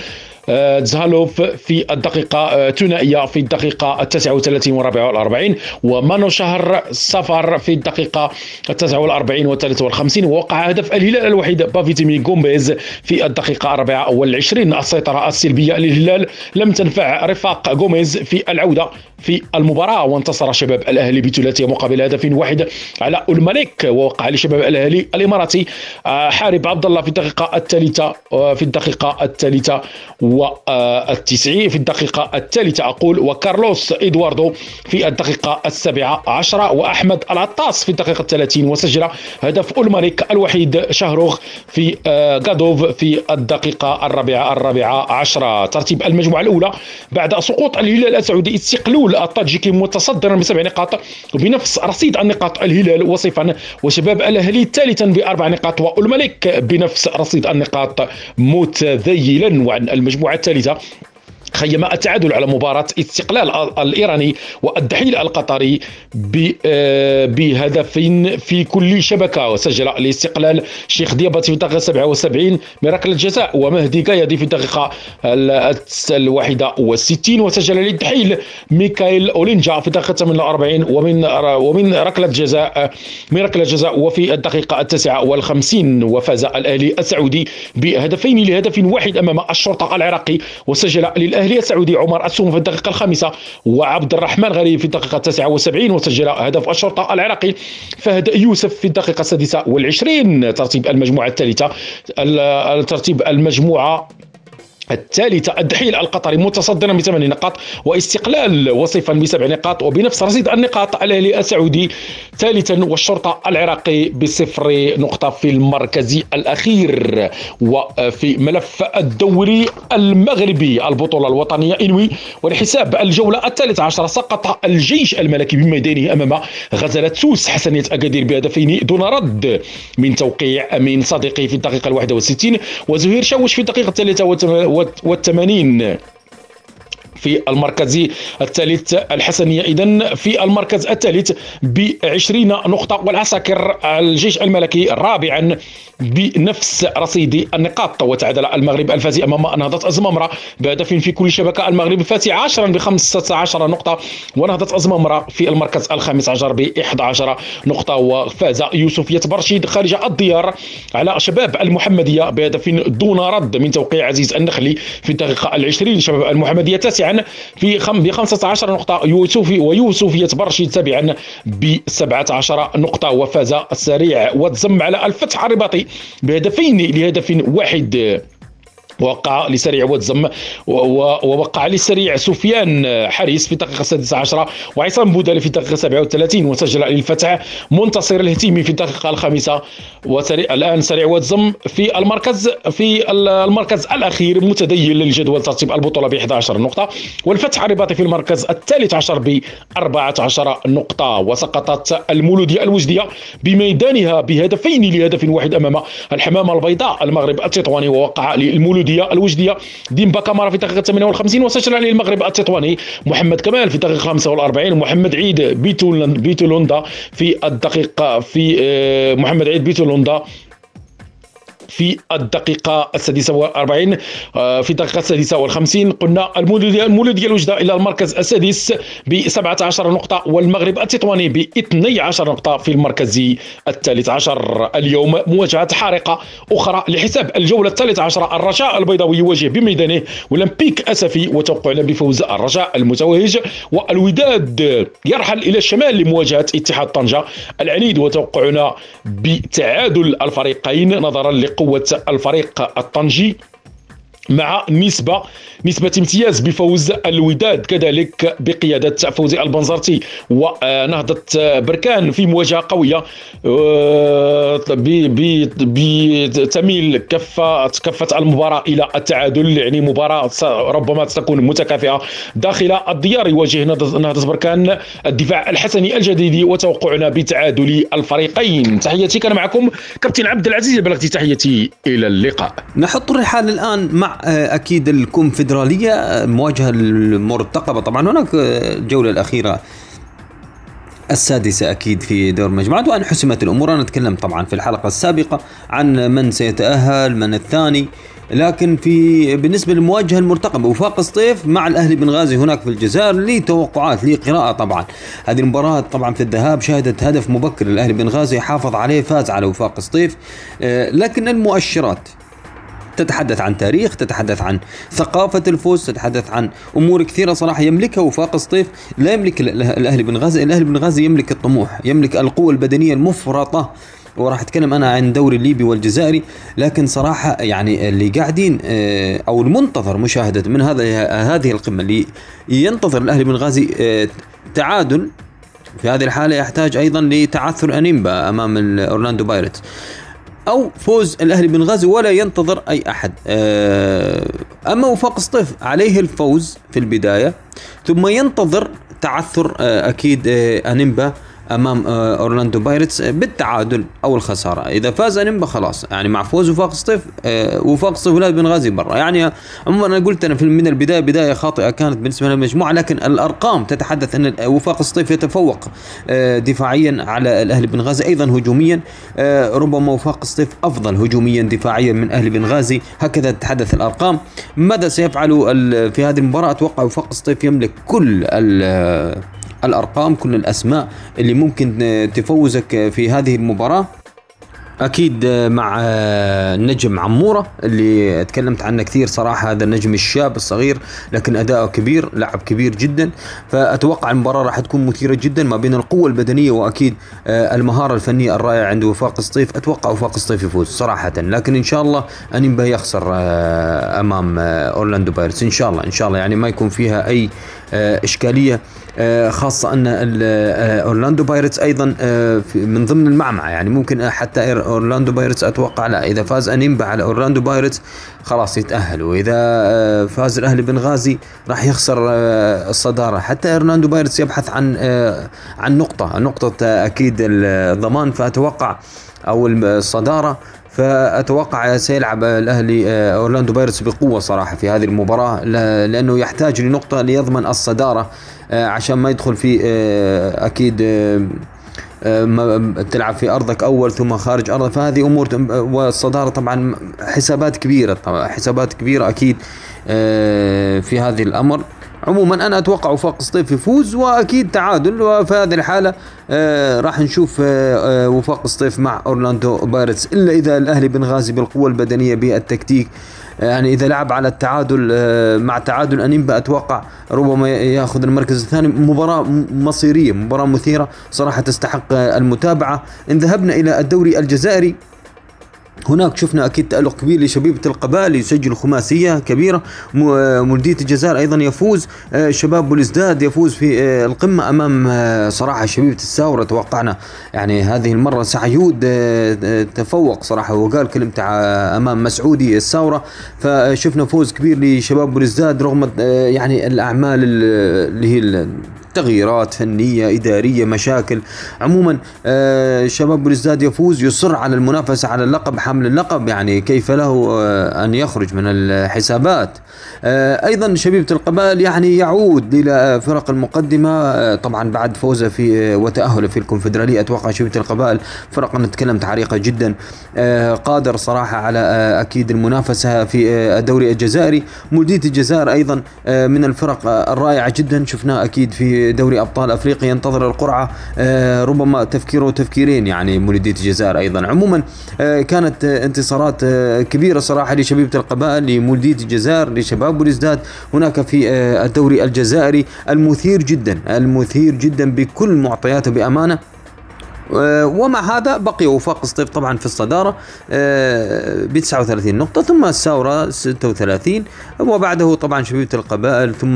تزهالوف في الدقيقة ثنائية في الدقيقة 39 و 44 ومانو شهر سفر في الدقيقة 49 و 53 ووقع هدف الهلال الوحيد بافيتيمي جومبيز في الدقيقة 24 السيطرة السلبية للهلال لم تنفع رفاق جوميز في العودة في المباراة وانتصر شباب الأهلي بثلاثية مقابل هدف واحد على الملك ووقع لشباب الأهلي الإماراتي حارب عبد الله في الدقيقة الثالثة في الدقيقة الثالثة والتسعين في الدقيقة الثالثة أقول وكارلوس إدواردو في الدقيقة السابعة عشرة وأحمد العطاس في الدقيقة الثلاثين وسجل هدف الملك الوحيد شهروغ في غادوف في الدقيقة الرابعة الرابعة عشرة. ترتيب المجموعة الأولى بعد سقوط الهلال السعودي استقلول الطاجيكي متصدرا بسبع نقاط وبنفس رصيد النقاط الهلال وصفا وشباب الأهلي ثالثا بأربع نقاط والملك بنفس رصيد النقاط متذيلا وعن المجموعة الثالثة خيم التعادل على مباراة استقلال الإيراني والدحيل القطري آه، بهدفين في كل شبكة وسجل الاستقلال شيخ ديابتي في الدقيقة 77 من ركلة الجزاء ومهدي قايدي في الدقيقة الواحدة والستين وسجل للدحيل ميكايل أولينجا في الدقيقة 48 ومن ومن ركلة جزاء من ركلة جزاء وفي الدقيقة التاسعة والخمسين وفاز الأهلي السعودي بهدفين لهدف واحد أمام الشرطة العراقي وسجل للأهلي الاهلي السعودي عمر السوم في الدقيقة الخامسة وعبد الرحمن غريب في الدقيقة 79 وسجل هدف الشرطة العراقي فهد يوسف في الدقيقة السادسة والعشرين. ترتيب المجموعة الثالثة ترتيب المجموعة الثالثة الدحيل القطري متصدرا بثمان نقاط واستقلال وصفا بسبع نقاط وبنفس رصيد النقاط الأهلي السعودي ثالثا والشرطة العراقي بصفر نقطة في المركز الأخير. وفي ملف الدوري المغربي البطولة الوطنية إنوي ولحساب الجولة الثالثة عشر سقط الجيش الملكي بميدانه أمام غزالة سوس حسنية أكادير بهدفين دون رد. من توقيع أمين صديقي في الدقيقة الواحدة والستين وزهير شوش في الدقيقة الثالثة والثمانين في المركز الثالث الحسنية إذا في المركز الثالث ب 20 نقطة والعساكر الجيش الملكي رابعا بنفس رصيد النقاط وتعادل المغرب الفازي أمام نهضة أزمامرة بهدف في كل شبكة المغرب الفاتي عشرا ب 15 نقطة ونهضة أزمامرة في المركز الخامس عشر ب 11 نقطة وفاز يوسف يتبرشيد خارج الديار على شباب المحمدية بهدف دون رد من توقيع عزيز النخلي في الدقيقة العشرين. شباب المحمدية تاسعا في ب 15 نقطة يوسف ويوسف يتبرشيد سابعا ب 17 نقطة وفاز السريع وتزم على الفتح الرباطي بهدفين لهدف واحد. وقع لسريع وتزم ووقع لسريع سفيان حريس في الدقيقة السادسة عشرة وعصام بودالي في الدقيقة 37 وسجل للفتح منتصر الهتيمي في الدقيقة الخامسة وسريع الآن سريع وتزم في المركز في المركز الأخير متدين للجدول ترتيب البطولة ب 11 نقطة والفتح الرباطي في المركز الثالث عشر ب 14 نقطة وسقطت المولودية الوجدية بميدانها بهدفين لهدف واحد أمام الحمامة البيضاء المغرب التطواني ووقع للمولودية الوجديه الوجدية. ديمبا كامارا في الدقيقه 58 وسجل عليه المغرب التطواني محمد كمال في الدقيقه 45 محمد عيد بيتولوندا في الدقيقة في آه، محمد عيد بيتولوندا في الدقيقة السادسة والأربعين آه، في الدقيقة السادسة والخمسين. قلنا المولودية المولودية الوجدة إلى المركز السادس ب 17 نقطة والمغرب التطواني ب 12 نقطة في المركز الثالث عشر. اليوم مواجهة حارقة أخرى لحساب الجولة الثالثة عشر الرجاء البيضاوي يواجه بميدانه أولمبيك أسفي وتوقعنا بفوز الرجاء المتوهج والوداد يرحل إلى الشمال لمواجهة اتحاد طنجة العنيد وتوقعنا بتعادل الفريقين نظرا لقوة قوة الفريق الطنجي. مع نسبة نسبة امتياز بفوز الوداد كذلك بقيادة فوزي البنزرتي. ونهضة بركان في مواجهة قوية آه، بتميل كفة كفة المباراة إلى التعادل. يعني مباراة ربما ستكون متكافئة داخل الديار. يواجه نهضة بركان الدفاع الحسني الجديد وتوقعنا بتعادل الفريقين. تحياتي كان معكم كابتن عبد العزيز بلغتي تحياتي إلى اللقاء. نحط الرحال الآن مع آه، أكيد الكونفدرالية الفيدراليه مواجهة المرتقبة. طبعا هناك الجوله الأخيرة السادسة أكيد في دور المجموعات وأن حسمت الأمور. أنا أتكلم طبعا في الحلقة السابقة عن من سيتأهل من الثاني. لكن في بالنسبة للمواجهة المرتقبة وفاق سطيف مع الأهلي بنغازي هناك في الجزائر لي توقعات لي قراءة طبعا. هذه المباراة طبعا في الذهاب شهدت هدف مبكر الأهلي بنغازي حافظ عليه فاز على وفاق آه، لكن المؤشرات تتحدث عن تاريخ تتحدث عن ثقافة الفوز تتحدث عن أمور كثيرة صراحة يملكها وفاق سطيف لا يملك الأهلي بن غازي الأهلي بن غازي يملك الطموح يملك القوة البدنية المفرطة. وراح أتكلم أنا عن الدوري الليبي والجزائري لكن صراحة يعني اللي قاعدين آه، أو المنتظر مشاهدة من هذا هذه القمة اللي ينتظر الأهلي بن غازي آه، تعادل. في هذه الحالة يحتاج أيضا لتعثر أنيمبا أمام أورلاندو بايرتس أو فوز الأهلي بن غازي ولا ينتظر أي أحد. آه، أما وفاق سطيف عليه الفوز في البداية ثم ينتظر تعثر آه، أكيد آه، أنيمبا. أمام آه، أورلاندو بايرتس آه، بالتعادل أو الخسارة. إذا فاز أنيمبا خلاص. يعني مع فوز وفاق سطيف آه، وفاق سطيف والأهلي بن غازي برا. يعني عموما أنا قلت أنا من البداية بداية خاطئة كانت بالنسبة للمجموعة لكن الأرقام تتحدث أن وفاق سطيف يتفوق دفاعيا على الأهلي بن غازي أيضا هجوميا. ربما وفاق سطيف أفضل هجوميا دفاعيا من أهلي بن غازي. هكذا تتحدث الأرقام. ماذا سيفعل في هذه المباراة؟ أتوقع وفاق سطيف يملك كل الأرقام كل الأسماء اللي ممكن تفوزك في هذه المباراة. أكيد مع النجم عمورة اللي تكلمت عنه كثير صراحة هذا النجم الشاب الصغير لكن اداؤه كبير لاعب كبير جدا. فأتوقع المباراة راح تكون مثيرة جدا ما بين القوة البدنية وأكيد المهارة الفنية الرائعة عند وفاق سطيف. أتوقع وفاق سطيف يفوز صراحة. لكن إن شاء الله أنيمبا يخسر أمام أورلاندو بايرتس. إن شاء الله إن شاء الله. يعني ما يكون فيها أي إشكالية. خاصة أن أورلاندو بايرتس أيضا من ضمن المعمعة. يعني ممكن حتى أورلاندو بايرتس أتوقع لا إذا فاز انيمبا على أورلاندو بايرتس خلاص يتأهل. وإذا فاز الأهلي بنغازي راح يخسر الصدارة. حتى أورلاندو بايرتس يبحث عن عن نقطة. نقطة أكيد الضمان فأتوقع أو الصدارة فأتوقع سيلعب الأهلي أورلاندو بايرتس بقوة صراحة في هذه المباراة لأنه يحتاج لنقطة ليضمن الصدارة عشان ما يدخل في أكيد تلعب في أرضك أول ثم خارج أرضك. فهذه أمور والصدارة طبعا حسابات كبيرة طبعا حسابات كبيرة أكيد في هذه الأمر. عموما أنا أتوقع وفاق سطيف يفوز وأكيد تعادل وفي هذه الحالة آه راح نشوف آه آه وفاق سطيف مع أورلاندو بايرتس. إلا إذا الأهلي بنغازي بالقوة البدنية بالتكتيك يعني إذا لعب على التعادل مع تعادل أنيمبا أتوقع ربما يأخذ المركز الثاني. مباراة مصيرية مباراة مثيرة صراحة تستحق المتابعة. ان ذهبنا إلى الدوري الجزائري. هناك شفنا أكيد تألق كبير لشبيبة القبائل يسجل خماسية كبيرة. مولدية الجزائر أيضا يفوز. شباب بولزداد يفوز في القمة أمام صراحة شبيبة الساورة. توقعنا يعني هذه المرة سعيود تفوق صراحة وقال كلمته أمام مسعودي الساورة. فشفنا فوز كبير لشباب بولزداد رغم يعني الأعمال اللي هي تغييرات فنية إدارية مشاكل. عموما آه شباب بلوزداد يفوز يصر على المنافسة على اللقب حامل اللقب يعني كيف له آه أن يخرج من الحسابات. آه أيضا شبيبة القبائل يعني يعود إلى فرق المقدمة. آه طبعا بعد فوزه في وتأهله في الكونفدرالية أتوقع شبيبة القبائل فرق نتكلم عريقه جدا. آه قادر صراحة على آه أكيد المنافسة في آه الدوري الجزائري. مولديه الجزائر أيضا آه من الفرق الرائعة جدا. شفناه أكيد في دوري أبطال أفريقيا ينتظر القرعة آه ربما تفكيره تفكيرين يعني مولوديه الجزائر أيضا. عموما آه كانت آه انتصارات كبيرة صراحة لشبيبة القبائل لمولوديه الجزائر لشباب بوليزداد هناك في الدوري الجزائري المثير جدا المثير جدا بكل معطياته بأمانة. ومع هذا بقي وفاق سطيف طبعا في الصدارة ب 39 نقطة ثم الساورة 36 وبعده طبعا شبيبة القبائل ثم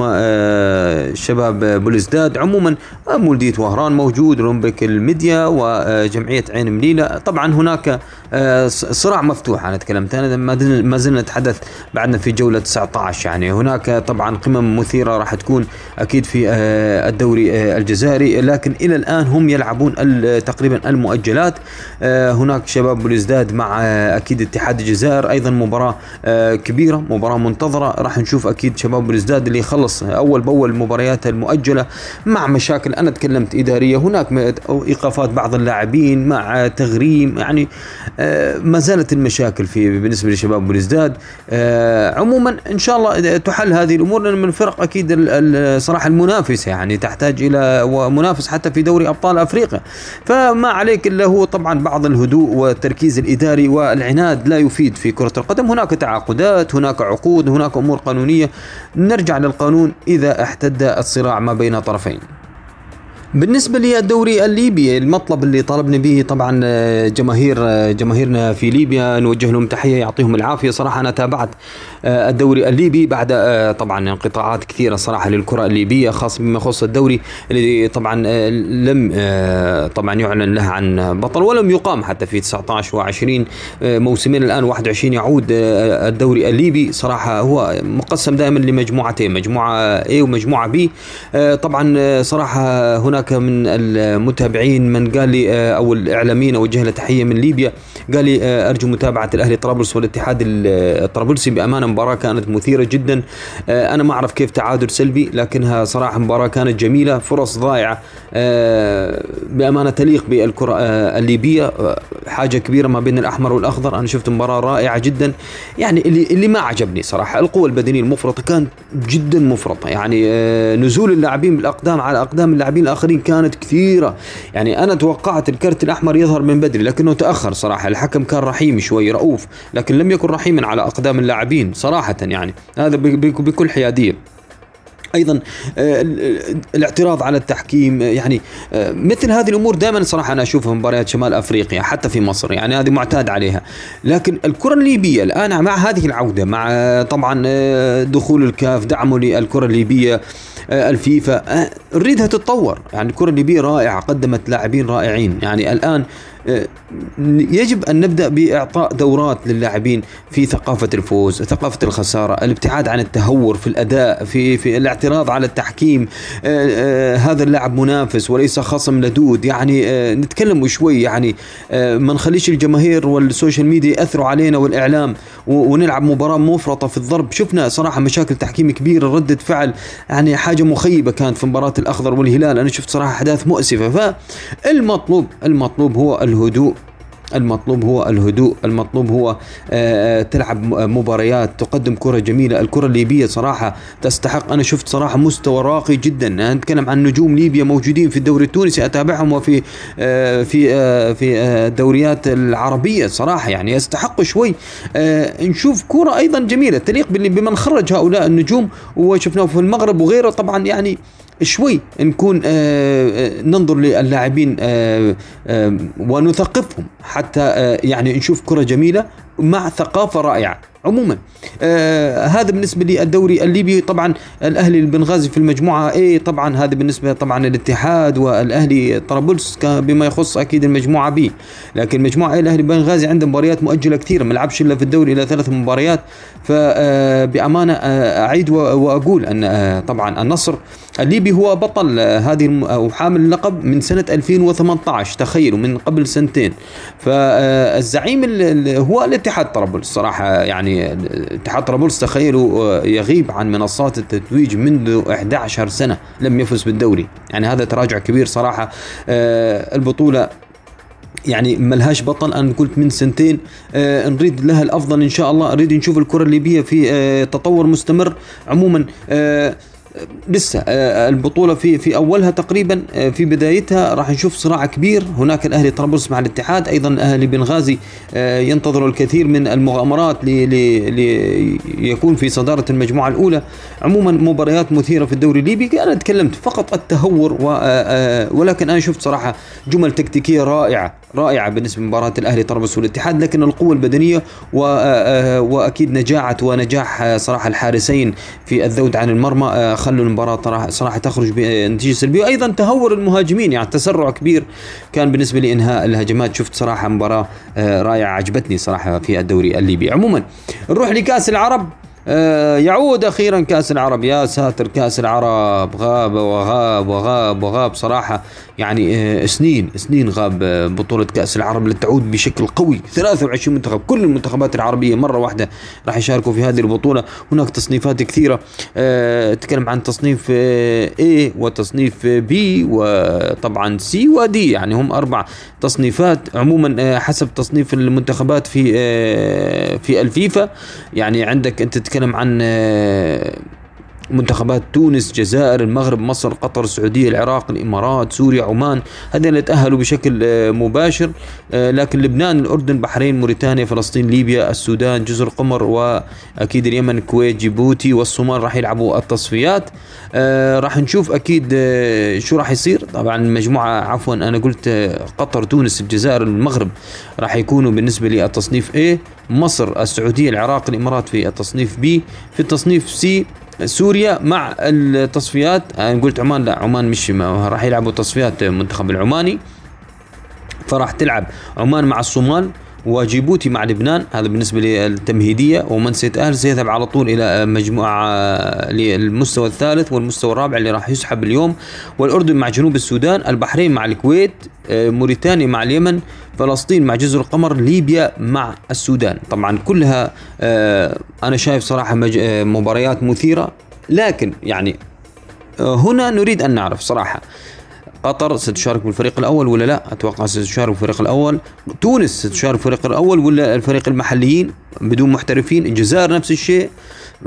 شباب بولزداد عموما مولدية وهران موجود رمبك الميديا وجمعية عين مليلة. طبعا هناك صراع مفتوح أنا تكلمت أنا ما زلنا نتحدث بعدنا في جولة 19 يعني. هناك طبعا قمم مثيرة راح تكون أكيد في الدوري الجزائري. لكن إلى الآن هم يلعبون تقريبا المؤجلات. آه هناك شباب بلوزداد مع آه أكيد اتحاد الجزائر. أيضا مباراة آه كبيرة مباراة منتظرة. راح نشوف أكيد شباب بلوزداد اللي يخلص أول بأول مبارياته المؤجلة مع مشاكل أنا تكلمت إدارية. هناك إيقافات بعض اللاعبين مع تغريم يعني ما زالت المشاكل في بالنسبة لشباب بلوزداد عموما إن شاء الله تحل هذه الأمور لأن من الفرق أكيد صراحة المنافسه يعني تحتاج إلى منافس حتى في دوري أبطال أفريقيا. فما عليك إلا هو طبعا بعض الهدوء والتركيز الإداري والعناد لا يفيد في كرة القدم. هناك تعاقدات هناك عقود هناك أمور قانونية. نرجع للقانون إذا احتد الصراع ما بين طرفين. بالنسبة للدوري الليبي المطلب اللي طلبنا به طبعا جماهير جماهيرنا في ليبيا نوجه لهم تحية يعطيهم العافية. صراحة أنا تابعت الدوري الليبي بعد طبعا انقطاعات كثيرة صراحة للكرة الليبية خاصة بما يخص الدوري اللي طبعا لم طبعا يعلن له عن بطل ولم يقام حتى في 19 و20 موسمين الآن 21 يعود الدوري الليبي. صراحة هو مقسم دائما لمجموعتين مجموعة A ومجموعة B. طبعا صراحة هناك من المتابعين من قال لي أو الإعلاميين أوجه له تحية من ليبيا. قال لي أرجو متابعة الأهلي طرابلس والاتحاد الطرابلسي بأمانة. مباراة كانت مثيرة جدا. آه، أنا ما أعرف كيف تعادل سلبي لكنها صراحة مباراة كانت جميلة. فرص ضائعة آه، بأمانة تليق بالكرة آه، الليبية. حاجة كبيرة ما بين الأحمر والأخضر. أنا شفت مباراة رائعة جدا. يعني اللي اللي ما عجبني صراحة القوة البدنية المفرطة كانت جدا مفرطة. يعني نزول اللاعبين بالأقدام على أقدام اللاعبين الآخرين كانت كثيرة. يعني أنا توقعت الكرت الأحمر يظهر من بدري لكنه تأخر صراحة. الحكم كان رحيم شوي رؤوف لكن لم يكن رحيما على أقدام اللاعبين صراحة يعني. هذا بكل حيادية. أيضا آه، الاعتراض على التحكيم آه، يعني آه، مثل هذه الأمور دائما صراحة أنا أشوفها في مباريات شمال أفريقيا حتى في مصر يعني هذه معتاد عليها. لكن الكرة الليبية الآن مع هذه العودة مع طبعا دخول الكاف دعمه للكرة الليبية الفيفا نريدها تتطور. يعني الكرة الليبية رائعة قدمت لاعبين رائعين. يعني الآن يجب أن نبدأ بإعطاء دورات للاعبين في ثقافة الفوز، ثقافة الخسارة، الابتعاد عن التهور في الأداء، في في الاعتراض على التحكيم، آه، آه، هذا اللاعب منافس وليس خصم لدود، يعني آه، نتكلم شوي. يعني ما نخليش الجماهير وال social media يأثروا علينا والإعلام ونلعب مباراة مفرطة في الضرب، شفنا صراحة مشاكل تحكيم كبيرة، ردة فعل يعني حاجة مخيبة كانت في مباراة الأخضر والهلال، أنا شفت صراحة أحداث مؤسفة، فالمطلوب المطلوب هو الهدوء. المطلوب هو الهدوء. المطلوب هو آه، آه، تلعب مباريات تقدم كرة جميلة. الكرة الليبية صراحة تستحق. أنا شفت صراحة مستوى راقي جدا. أنا نتكلم عن نجوم ليبيا موجودين في الدوري التونسي أتابعهم وفي آه، في في الدوريات العربية صراحة. يعني يستحق شوي. نشوف كرة أيضا جميلة. تليق بمن خرج هؤلاء النجوم. وشفناه في المغرب وغيره. طبعا يعني شوي نكون آه، آه، ننظر للاعبين آه، ونثقفهم حتى يعني نشوف كرة جميلة مع ثقافة رائعة. عموما آه هذا بالنسبة للدوري الليبي. طبعا الأهلي البنغازي في المجموعة A طبعا هذا بالنسبة طبعا للاتحاد والأهلي طرابلس بما يخص أكيد المجموعة B. لكن المجموعة A الأهلي البنغازي عنده مباريات مؤجلة كثير ما لعبش إلا في الدوري إلى ثلاث مباريات. فبأمانة آه أعيد وأقول أن آه طبعا النصر الليبي هو بطل هذه أو حامل اللقب من سنة 2018 تخيلوا من قبل سنتين. فالزعيم هو الاتحاد طرابلس. صراحة يعني اتحاد طرابلس تخيلوا يغيب عن منصات التتويج منذ 11 سنة لم يفز بالدوري. يعني هذا تراجع كبير صراحة. آه، البطولة يعني ملهاش بطل. أنا قلت من سنتين آه نريد لها الأفضل إن شاء الله. نريد نشوف الكرة الليبية في آه تطور مستمر. عموما آه لسه آه، البطولة في في أولها تقريبا آه، في بدايتها راح نشوف صراع كبير. هناك الأهلي طرابلس مع الاتحاد أيضا الأهلي بنغازي آه، ينتظر الكثير من المغامرات ليكون في صدارة المجموعة الأولى. عموما مباريات مثيرة في الدوري الليبي أنا تكلمت فقط التهور ولكن أنا شفت صراحة جمل تكتيكية رائعة. رائعة بالنسبة لمباراة الأهلي طرابلس والاتحاد لكن القوة البدنية وأكيد نجاعة ونجاح صراحة الحارسين في الذود عن المرمى خلوا المباراة صراحة تخرج بنتيجه سلبية. وأيضا تهور المهاجمين يعني تسرع كبير كان بالنسبة لانهاء الهجمات. شفت صراحة مباراة آه، رائعة عجبتني صراحة في الدوري الليبي. عموما نروح لكأس العرب. آه، يعود أخيرا كأس العرب. يا ساتر كأس العرب. غاب وغاب وغاب وغاب صراحة. يعني آه، سنين سنين غاب آه، بطولة كأس العرب لتعود بشكل قوي. 23 منتخب كل المنتخبات العربية مرة واحدة راح يشاركوا في هذه البطولة. هناك تصنيفات كثيرة. تكلم عن تصنيف A وتصنيف B وطبعا C و D. يعني هم أربع تصنيفات. عموما حسب تصنيف المنتخبات في في الفيفا. يعني عندك أنت تتكلم عن آه، منتخبات تونس جزائر المغرب مصر قطر السعودية العراق الإمارات سوريا عمان. هذين اللي تأهلوا بشكل آه، مباشر. آه، لكن لبنان الأردن بحرين موريتانيا فلسطين ليبيا السودان جزر القمر وأكيد اليمن الكويت جيبوتي والصومال راح يلعبوا التصفيات. راح نشوف أكيد شو راح يصير. طبعا المجموعة عفوا أنا قلت قطر تونس الجزائر المغرب راح يكونوا بالنسبة للتصنيف A مصر السعودية العراق الإمارات في التصنيف B. في التصنيف C سوريا مع التصفيات. أنا قلت عمان لا عمان مش راح يلعبوا تصفيات المنتخب العماني. فراح تلعب عمان مع الصومال. وجيبوتي مع لبنان هذا بالنسبة للتمهيدية ومن سيتأهل سيذهب على طول إلى مجموعة للمستوى الثالث والمستوى الرابع اللي راح يسحب اليوم والأردن مع جنوب السودان البحرين مع الكويت آه، موريتانيا مع اليمن فلسطين مع جزر القمر ليبيا مع السودان. طبعا كلها آه، أنا شايف صراحة آه، مباريات مثيرة لكن يعني هنا نريد أن نعرف صراحة قطر ستشارك بالفريق الأول ولا لا؟ أتوقع ستشارك بالفريق الأول، تونس ستشارك بالفريق الأول ولا الفريق المحليين بدون محترفين، الجزائر نفس الشيء.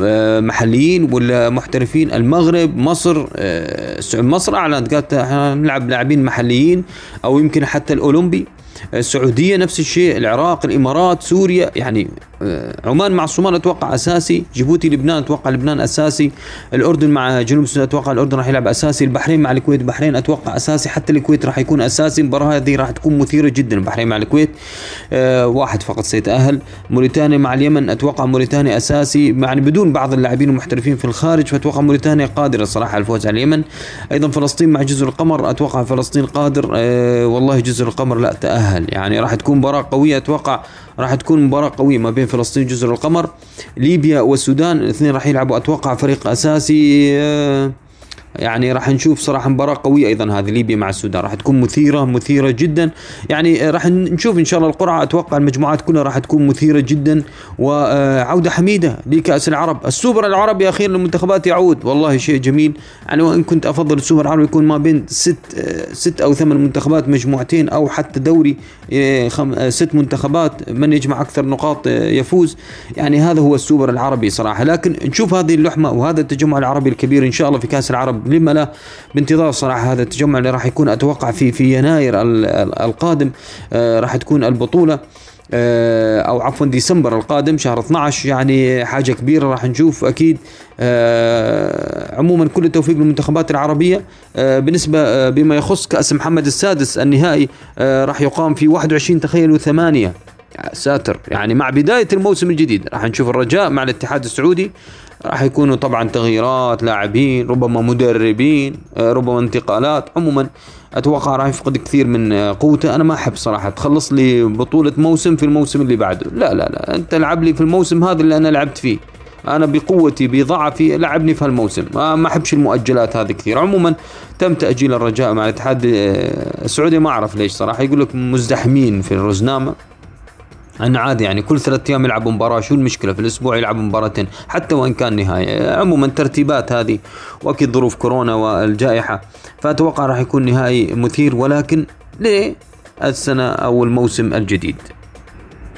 آه، محليين ولا محترفين، المغرب، مصر آه، مصر أعلنت قالت نلعب لاعبين محليين أو يمكن حتى الأولمبي. السعودية نفس الشيء العراق الإمارات سوريا يعني آه، عمان مع الصومال أتوقع أساسي جيبوتي لبنان أتوقع لبنان أساسي الأردن مع جنوب السودان أتوقع الأردن راح يلعب أساسي البحرين مع الكويت البحرين أتوقع أساسي حتى الكويت راح يكون أساسي المباراة هذه راح تكون مثيرة جدا البحرين مع الكويت آه واحد فقط سيتاهل موريتانيا مع اليمن أتوقع موريتانيا أساسي يعني بدون بعض اللاعبين المحترفين في الخارج فأتوقع موريتانيا قادرة صراحة على الفوز على اليمن. أيضا فلسطين مع جزر القمر أتوقع فلسطين قادر آه والله جزر القمر لا تأهل. يعني راح تكون مباراة قوية أتوقع راح تكون مباراة قوية ما بين فلسطين وجزر القمر. ليبيا والسودان الاثنين راح يلعبوا أتوقع فريق أساسي آه يعني راح نشوف صراحة مباراة قوية أيضا هذه ليبيا مع السودان. راح تكون مثيرة مثيرة جدا. يعني راح نشوف إن شاء الله القرعة. أتوقع المجموعات كلها راح تكون مثيرة جدا وعودة حميدة لكأس العرب. السوبر العربي أخيرا للمنتخبات يعود. والله شيء جميل. يعني وإن كنت أفضل السوبر العربي يكون ما بين ست ست أو ثمان منتخبات مجموعتين أو حتى دوري ست منتخبات من يجمع أكثر نقاط يفوز. يعني هذا هو السوبر العربي صراحة. لكن نشوف هذه اللحمة وهذا التجمع العربي الكبير إن شاء الله في كأس العرب لما لا بانتظار صراحة هذا التجمع اللي راح يكون أتوقع في في يناير القادم آه، راح تكون البطولة آه، أو عفوا ديسمبر القادم شهر 12 يعني حاجة كبيرة راح نشوف أكيد آه، عموما كل التوفيق للمنتخبات العربية بالنسبة بما يخص كأس محمد السادس النهائي راح يقام في 21 تخيلوا ثمانيه ساتر. يعني مع بداية الموسم الجديد راح نشوف الرجاء مع الاتحاد السعودي. راح يكونوا طبعا تغييرات لاعبين ربما مدربين آه، ربما انتقالات. عموما أتوقع راح يفقد كثير من آه، قوته. أنا ما أحب صراحة. تخلص لي بطولة موسم في الموسم اللي بعده. لا لا لا. أنت العب لي في الموسم هذا اللي أنا لعبت فيه. أنا بقوتي بضعفي لعبني في هالموسم. ما أحبش المؤجلات هذه كثير. عموما تم تأجيل الرجاء مع الاتحاد آه، السعودي. ما أعرف ليش صراحة. يقول لك مزدحمين في الرزنامه أنا عادي يعني كل ثلاثة أيام يلعبوا مباراة شو المشكلة؟ في الأسبوع يلعبوا مباراتين حتى وإن كان نهاية عموما ترتيبات هذه وأكيد ظروف كورونا والجائحة فأتوقع راح يكون نهائي مثير ولكن ليه؟ السنة أو الموسم الجديد.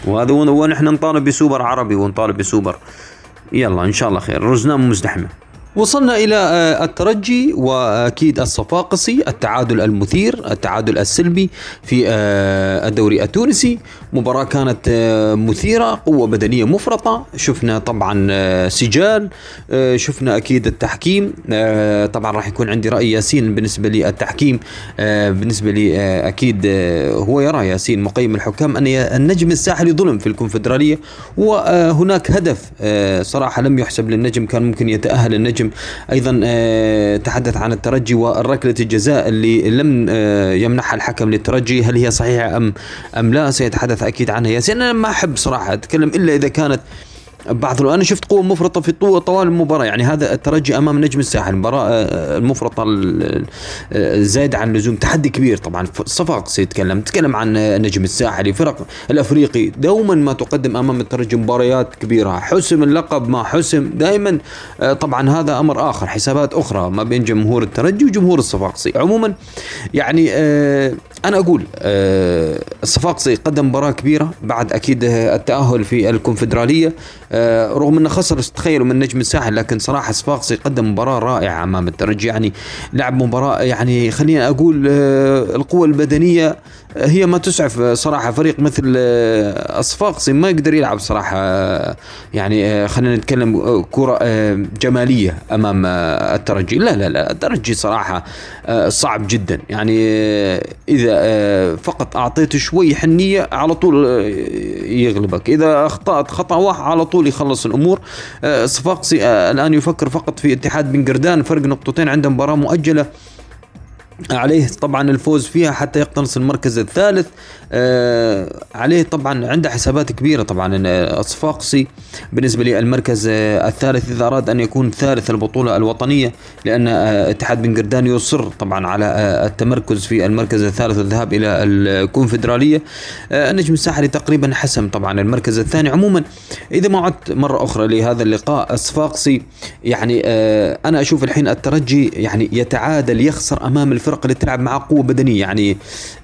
وهذا ونحن نطالب بسوبر عربي ونطالب بسوبر. يلا إن شاء الله خير. رزنام مزدحمة. وصلنا إلى آه، الترجي وأكيد الصفاقسي التعادل المثير التعادل السلبي في آه، الدوري التونسي. مباراة كانت آه، مثيرة قوة بدنية مفرطة. شفنا طبعا سجال شفنا أكيد التحكيم. طبعا راح يكون عندي رأي ياسين بالنسبة للتحكيم بالنسبة لي أكيد هو يرى ياسين مقيم الحكام أن النجم الساحلي ظلم في الكونفدرالية. وهناك هدف صراحة لم يحسب للنجم كان ممكن يتأهل النجم أيضا آه، تحدث عن الترجي والركلة الجزاء اللي لم آه، يمنحها الحكم للترجي. هل هي صحيحة أم أم لا؟ سيتحدث أكيد عنها ياسين. أنا ما أحب صراحة أتكلم إلا إذا كانت بعض أنا شفت قوة مفرطة في طوال المباراة. يعني هذا الترجي أمام نجم الساحل. المباراه آه، المفرطة الزايده عن اللزوم. تحدي كبير طبعا. صفاق سيتكلم تكلم عن نجم الساحلي فرق الأفريقي دوما ما تقدم أمام الترجي. مباريات كبيرة. حسم اللقب ما حسم دائما آه، طبعا هذا أمر آخر. حسابات أخرى ما بين جمهور الترجي وجمهور الصفاقسي. عموما يعني آه، أنا أقول الصفاقسي قدم مباراة كبيرة بعد أكيد التأهل في الكونفدرالية. آه، رغم أنه خسر تخيلوا من نجم الساحل لكن صراحة صفاقسي قدم مباراة رائعة أمام الترجي يعني لعب مباراة يعني خليني أقول آه، القوة البدنية هي ما تسعف صراحة. فريق مثل الصفاقسي آه، ما يقدر يلعب صراحة يعني خلينا نتكلم كرة جمالية أمام الترجي. لا لا لا الترجي صراحة صعب جدا. يعني إذا فقط اعطيته شوي حنية على طول يغلبك. إذا أخطأت خطأ واحد على طول يخلص الأمور. آه، صفاقسي آه، الآن يفكر فقط في اتحاد بن قردان. فرق نقطتين عنده مباراة مؤجلة. عليه طبعا الفوز فيها حتى يقتنص المركز الثالث. عليه طبعا عنده حسابات كبيرة طبعا الصفاقسي بالنسبة للمركز آه الثالث إذا أراد أن يكون ثالث البطولة الوطنية لأن آه اتحاد بن قردان يصر طبعا على آه التمركز في المركز الثالث والذهاب إلى الكونفدرالية. آه النجم الساحلي تقريبا حسم طبعا المركز الثاني. عموما إذا ما عدت مرة أخرى لهذا اللقاء الصفاقسي يعني آه أنا أشوف الحين الترجي يعني يتعادل يخسر أمام الفرق اللي تلعب معاه قوة بدنية. يعني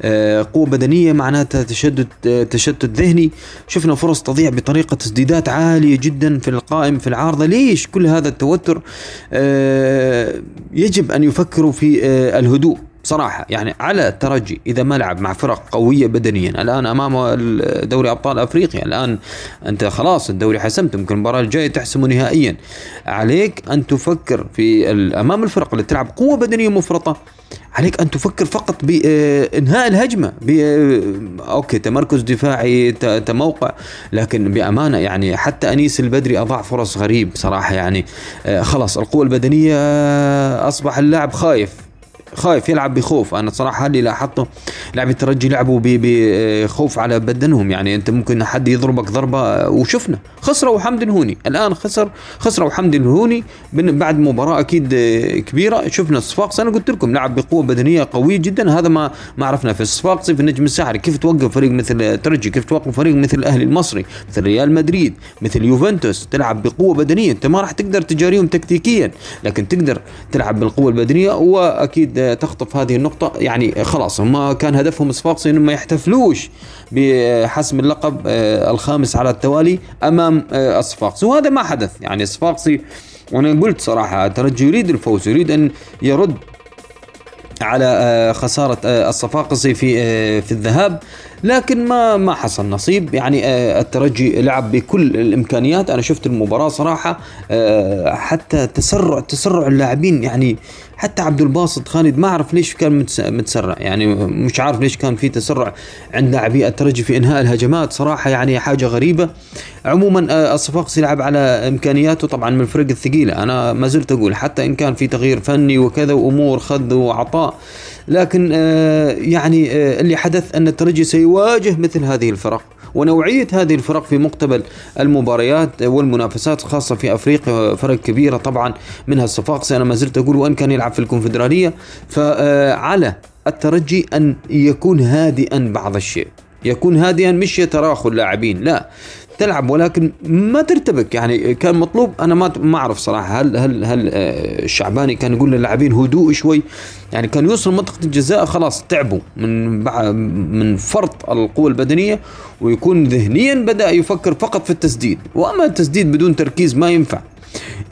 آه، قوة بدنية معناتها تشدد آه، تشتت ذهني. شفنا فرص تضيع بطريقة تسديدات عالية جدا في القائم في العارضة. ليش كل هذا التوتر؟ آه، يجب أن يفكروا في الهدوء. صراحة يعني على الترجي إذا ما لعب مع فرق قوية بدنيا. الآن أمامه دوري أبطال أفريقيا. الآن أنت خلاص الدوري حسمت. ممكن المباراة الجاية تحسمه نهائيا. عليك أن تفكر في أمام الفرق اللي تلعب قوة بدنية مفرطة عليك أن تفكر فقط بانهاء الهجمة. أوكي تمركز دفاعي تموقع. لكن بأمانة يعني حتى أنيس البدري أضاع فرص غريب صراحة يعني. آه، خلاص القوة البدنية آه، أصبح اللاعب خايف. خايف يلعب بخوف. أنا صراحة اللي لاحظته. لاعب الترجي لعبوا بخوف على بدنهم. يعني أنت ممكن حد يضربك ضربة وشفنا. خسروا حمد الهوني. الآن خسر خسروا حمد الهوني بعد مباراة أكيد كبيرة. شفنا الصفاقسي أنا قلت لكم لعب بقوة بدنية قويه جدا. هذا ما ما عرفنا في الصفاقسي في النجم الساحلي كيف توقف فريق مثل الترجي؟ كيف توقف فريق مثل الأهلي المصري؟ مثل ريال مدريد مثل يوفنتوس. تلعب بقوة بدنية. أنت ما راح تقدر تجاريهم تكتيكيا لكن تقدر تلعب بالقوة البدنية. وأكيد تخطف هذه النقطة. يعني خلاص هم كان هدفهم صفاقسي انهم ما يحتفلوش بحسم اللقب آه، الخامس على التوالي أمام آه، الصفاقسي وهذا ما حدث. يعني الصفاقسي وأنا قلت صراحة ترجي يريد الفوز يريد أن يرد على آه، خسارة الصفاقسي في في الذهاب. لكن ما ما حصل نصيب. يعني الترجي لعب بكل الإمكانيات. أنا شفت المباراة صراحة حتى تسرع تسرع اللاعبين. يعني حتى عبد الباسط خالد ما أعرف ليش كان متسرع. يعني مش عارف ليش كان في تسرع عند لاعبي الترجي في إنهاء الهجمات. صراحة يعني حاجة غريبة. عموما آه، الصفاقسي لعب على إمكانياته طبعا من الفرق الثقيلة. أنا ما زلت أقول حتى إن كان في تغيير فني وكذا وأمور خذ وعطاء لكن آه، يعني آه، اللي حدث أن الترجي سيواجه مثل هذه الفرق ونوعية هذه الفرق في مقتبل المباريات والمنافسات خاصة في أفريقيا فرق كبيرة طبعا منها الصفاقسي أنا ما زلت أقول وإن كان يلعب في الكونفدرالية فعلى الترجي أن يكون هادئا بعض الشيء يكون هادئا مش يتراخوا اللاعبين لا. تلعب ولكن ما ترتبك. يعني كان مطلوب أنا ما ما أعرف صراحة هل هل هل آه، الشعباني كان يقول للاعبين هدوء شوي؟ يعني كان يوصل منطقة الجزاء خلاص تعبوا من من فرط القوة البدنية ويكون ذهنيا بدأ يفكر فقط في التسديد. وأما التسديد بدون تركيز ما ينفع.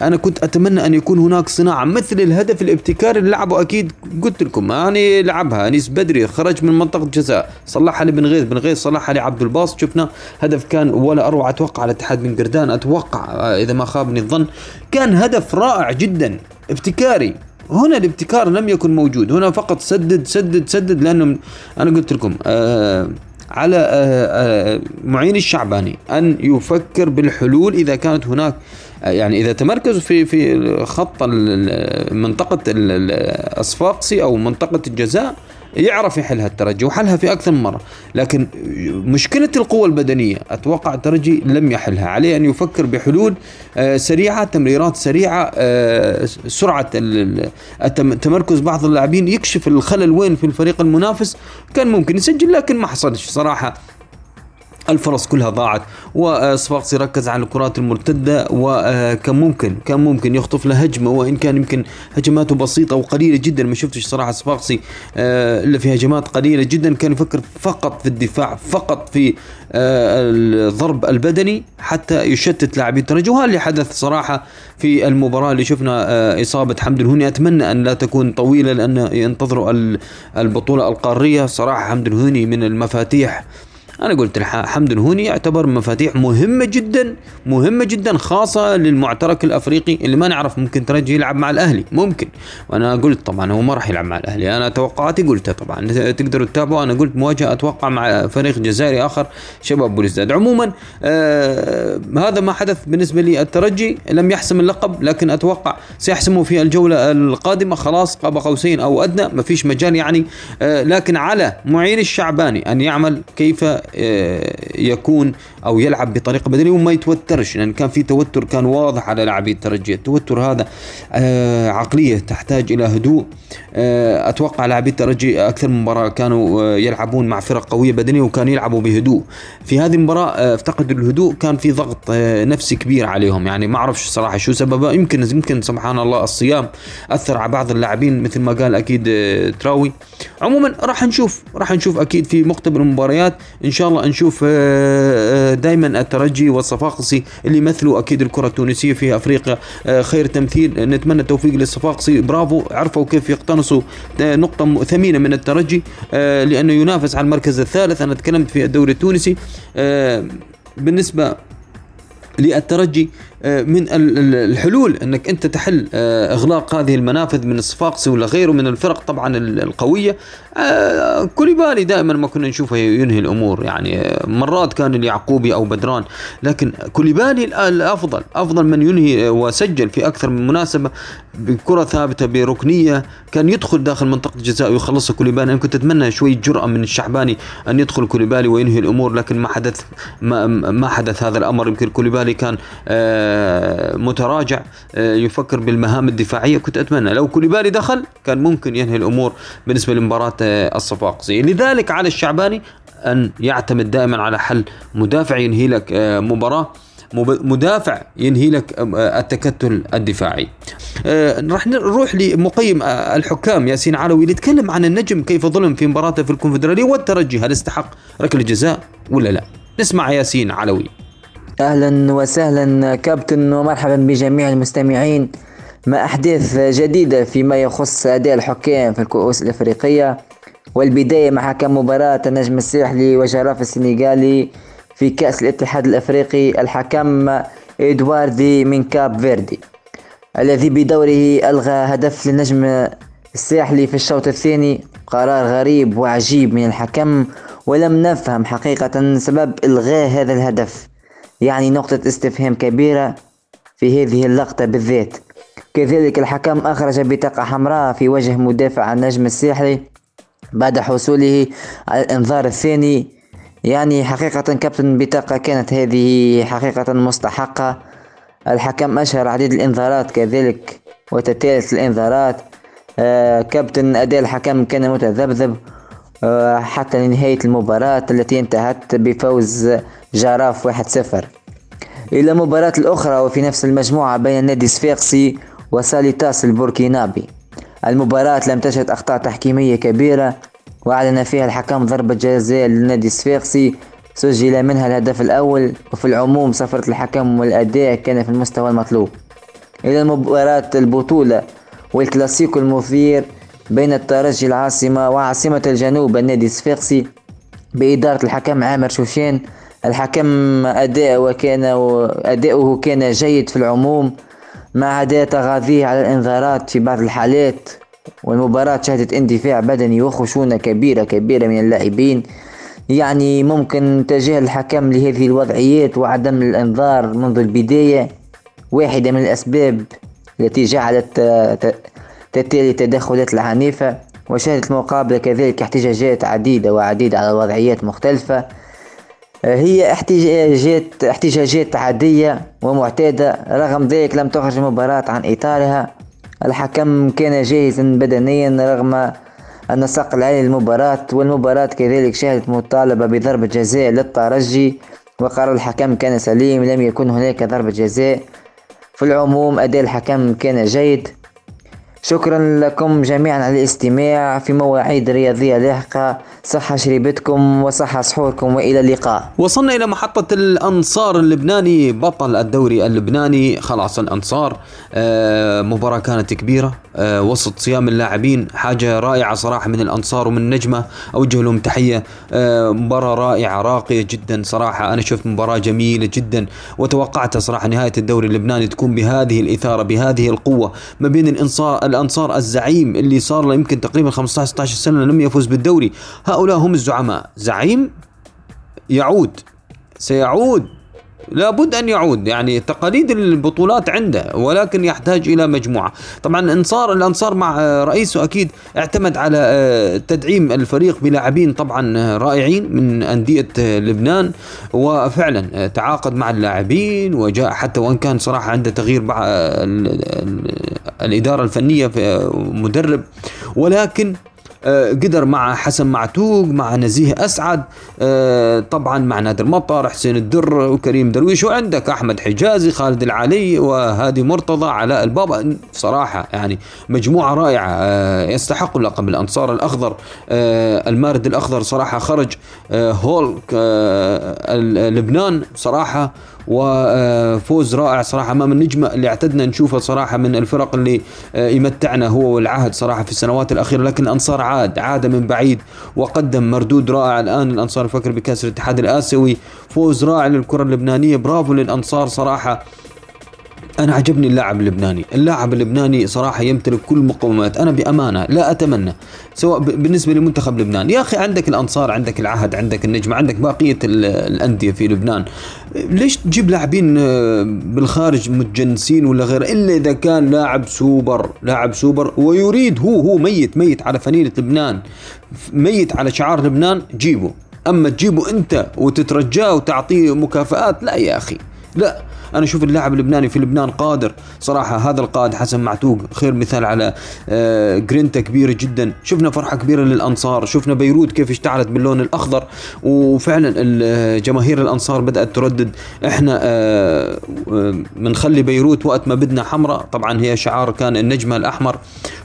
أنا كنت أتمنى أن يكون هناك صناعة مثل الهدف الابتكاري اللي لعبه. أكيد قلت لكم أنا لعبها. أنيس بدري خرج من منطقة جزاء صلحها لبن غيث. بن غيث صلحها لعبد الباسط. شفنا هدف كان ولا أروع. أتوقع على اتحاد بن قردان. أتوقع آه، إذا ما خابني الظن كان هدف رائع جدا ابتكاري. هنا الابتكار لم يكن موجود. هنا فقط سدد سدد سدد لأنه أنا قلت لكم آه على آه آه معين الشعباني أن يفكر بالحلول إذا كانت هناك يعني إذا تمركزوا في في خط منطقة الصفاقسي أو منطقة الجزاء يعرف يحلها الترجي وحلها في أكثر من مرة. لكن مشكلة القوة البدنية أتوقع الترجي لم يحلها. عليه أن يفكر بحلول آه، سريعة تمريرات سريعة آه، سرعة التمركز بعض اللاعبين يكشف الخلل وين في الفريق المنافس. كان ممكن يسجل لكن ما حصلش صراحة. الفرص كلها ضاعت وصفاقسي ركز على الكرات المرتدة وكان ممكن كان ممكن يخطف له هجمة وإن كان يمكن هجماته بسيطة وقليلة جدا. ما شفتش صراحة صفاقسي آه، إلا في هجمات قليلة جدا. كان يفكر فقط في الدفاع فقط في آه، الضرب البدني حتى يشتت لاعبي الترجي. وهذا اللي حدث صراحة في المباراة اللي شفنا آه، إصابة حمد الهوني أتمنى أن لا تكون طويلة لأن ينتظروا البطولة القارية. صراحة حمد الهوني من المفاتيح أنا قلت حمد الهوني يعتبر مفاتيح مهمة جدا مهمة جدا خاصة للمعترك الأفريقي اللي ما نعرف ممكن ترجي يلعب مع الأهلي. ممكن. وأنا قلت طبعا هو ما راح يلعب مع الأهلي. أنا توقعاتي قلتها طبعا. تقدروا تتابعوا أنا قلت مواجهة أتوقع مع فريق جزائري آخر شباب بوليزداد عموما آه هذا ما حدث بالنسبة لي. الترجي لم يحسم اللقب لكن أتوقع سيحسمه في الجولة القادمة. خلاص قاب قوسين أو أدنى ما فيش مجال يعني. آه لكن على معين الشعباني أن يعمل كيف يكون أو يلعب بطريقة بدنية وما يتوترش لأن كان في توتر كان واضح على لاعبي الترجي. التوتر هذا آه عقلية تحتاج إلى هدوء. آه أتوقع لاعبي الترجي أكثر من مباراة كانوا آه يلعبون مع فرق قوية بدنية وكانوا يلعبوا بهدوء. في هذه المباراة آه افتقدوا الهدوء كان في ضغط آه نفسي كبير عليهم. يعني ما أعرفش صراحة شو سببه. يمكن يمكن سبحان الله الصيام أثر على بعض اللاعبين مثل ما قال أكيد آه تراوي. عموما راح نشوف راح نشوف أكيد في مقتبل المباريات. شاء الله نشوف آه دائما الترجي والصفاقسي اللي يمثلوا أكيد الكرة التونسية في أفريقيا. خير تمثيل. نتمنى التوفيق للصفاقسي. برافو. عرفوا كيف يقتنصوا نقطة ثمينة من الترجي لأنه ينافس على المركز الثالث. أنا تكلمت في الدوري التونسي. بالنسبة للترجي من الحلول أنك أنت تحل إغلاق هذه المنافذ من الصفاقسي ولا غيره من الفرق طبعا القوية. كوليبالي دائما ما كنا نشوفه ينهي الأمور يعني مرات كان اليعقوبي أو بدران لكن كوليبالي الأفضل أفضل من ينهي وسجل في أكثر من مناسبة بكرة ثابتة بركنية كان يدخل داخل منطقة الجزاء ويخلصها كوليبالي. أنا كنت أتمنى شوية جرأة من الشعباني أن يدخل كوليبالي وينهي الأمور لكن ما حدث ما, ما حدث هذا الأمر. يمكن كوليبالي كان متراجع يفكر بالمهام الدفاعية. كنت أتمنى لو كوليبالي دخل كان ممكن ينهي الأمور بالنسبة لمباراة الصفاقسي لذلك على الشعباني أن يعتمد دائما على حل. مدافع ينهي لك مباراة مدافع ينهي لك التكتل الدفاعي. راح نروح لمقيم الحكام ياسين علوي اللي يتكلم عن النجم كيف ظلم في مباراته في الكونفدرالية والترجي هل استحق ركلة جزاء ولا لا؟ نسمع ياسين علوي. أهلا وسهلا. كابتن ومرحبا بجميع المستمعين. مع أحداث جديدة فيما يخص أداء الحكام في الكؤوس الإفريقية والبداية مع حكم مباراة النجم الساحلي وجراف السنغالي في كأس الاتحاد الإفريقي الحكم إدواردي من كاب فيردي الذي بدوره ألغى هدف للنجم الساحلي في الشوط الثاني. قرار غريب وعجيب من الحكم ولم نفهم حقيقة سبب إلغاء هذا الهدف. يعني نقطة استفهام كبيرة في هذه اللقطة بالذات. كذلك الحكم أخرج بطاقة حمراء في وجه مدافع النجم الساحلي بعد حصوله على الإنذار الثاني. يعني حقيقة كابتن بطاقة كانت هذه حقيقة مستحقة. الحكم أشهر عديد الإنذارات كذلك وتتالت الإنذارات. آه كابتن أداء الحكم كان متذبذب حتى لنهاية المباراة التي انتهت بفوز جراف 1-0 إلى مباراة الأخرى وفي نفس المجموعة بين النادي الصفاقسي وساليتاس البوركينابي. المباراة لم تشهد أخطاء تحكيمية كبيرة وأعلن فيها الحكم ضربة جزاء للنادي الصفاقسي سجل منها الهدف الأول وفي العموم صفرة الحكم والأداء كان في المستوى المطلوب. إلى مباراة البطولة والكلاسيكو المثير بين الترجي العاصمة وعاصمة الجنوب النادي الصفاقسي بإدارة الحكم عامر شوشان الحكم أداء كان أداؤه كان جيد في العموم مع عدا تغاضيه على الإنذارات في بعض الحالات والمباراة شهدت اندفاع بدني وخشونة كبيرة كبيرة من اللاعبين. يعني ممكن تجاهل الحكم لهذه الوضعيات وعدم الإنذار منذ البداية واحدة من الأسباب التي جعلت تتالي التدخلات العنيفة وشهدت المقابلة كذلك احتجاجات عديدة وعديدة على وضعيات مختلفة. هي احتجاجات احتجاجات عادية ومعتادة. رغم ذلك لم تخرج المباراة عن إطارها. الحكم كان جاهزا بدنيا رغم أن ساق العالي للمباراة والمباراة كذلك شهدت مطالبة بضربة جزاء للترجي. وقرار الحكم كان سليم لم يكن هناك ضربة جزاء. في العموم أداء الحكم كان جيد. شكرا لكم جميعا على الاستماع في مواعيد رياضية لاحقة. صحة شريبتكم وصحة سحوركم وإلى اللقاء. وصلنا إلى محطة الأنصار اللبناني بطل الدوري اللبناني خلاص الأنصار آه، مباراة كانت كبيرة. آه، وسط صيام اللاعبين حاجة رائعة صراحة من الأنصار ومن نجمة. أوجه لهم تحية. آه، مباراة رائعة راقية جدا صراحة. أنا شفت مباراة جميلة جدا. وتوقعت صراحة نهاية الدوري اللبناني تكون بهذه الإثارة بهذه القوة ما بين الأنصار الأنصار الزعيم اللي صار له يمكن تقريبا 15 16 سنة لم يفوز بالدوري. هؤلاء هم الزعماء. زعيم يعود. سيعود. لابد أن يعود. يعني تقاليد البطولات عنده ولكن يحتاج إلى مجموعة. طبعا انصار الأنصار مع رئيسه أكيد اعتمد على آه، تدعيم الفريق بلاعبين طبعا رائعين من أندية لبنان. وفعلا تعاقد مع اللاعبين وجاء حتى وإن كان صراحة عنده تغيير مع الإدارة الفنية في مدرب. ولكن آه، قدر مع حسن معتوق مع نزيه أسعد آه، طبعا مع نادر مطر حسين الدر وكريم درويش وعندك أحمد حجازي خالد العلي وهادي مرتضى علاء البابا. صراحة يعني مجموعة رائعة آه، يستحقوا لقب الأنصار الأخضر المارد الأخضر صراحة خرج هول لبنان. صراحة وفوز رائع صراحة أمام النجمة اللي اعتدنا نشوفه صراحة من الفرق اللي يمتعنا هو والعهد صراحة في السنوات الأخيرة. لكن الأنصار عاد عاد من بعيد وقدم مردود رائع الآن. الأنصار ظفر بكأس الاتحاد الآسيوي فوز رائع للكرة اللبنانية. برافو للأنصار صراحة. أنا عجبني اللاعب اللبناني. اللاعب اللبناني صراحة يمتلك كل مقومات أنا بأمانة لا أتمنى سواء بالنسبة لمنتخب لبنان. يا أخي عندك الأنصار عندك العهد عندك النجمة عندك بقية الأندية في لبنان. ليش تجيب لاعبين آه، بالخارج متجنسين ولا غيره إلا إذا كان لاعب سوبر لاعب سوبر ويريد هو هو ميت ميت على فنيلة لبنان ميت على شعار لبنان جيبه. أما تجيبه أنت وتترجاه وتعطيه مكافآت لا يا أخي لا. أنا أشوف اللاعب اللبناني في لبنان قادر. صراحة هذا القائد حسن معتوق خير مثال على آه، جرينتا كبيره جدا. شفنا فرحة كبيرة للأنصار شفنا بيروت كيف اشتعلت باللون الأخضر. وفعلا جماهير الأنصار بدأت تردد. إحنا بنخلي آه، بيروت وقت ما بدنا حمراء. طبعا هي شعار كان النجمة الأحمر.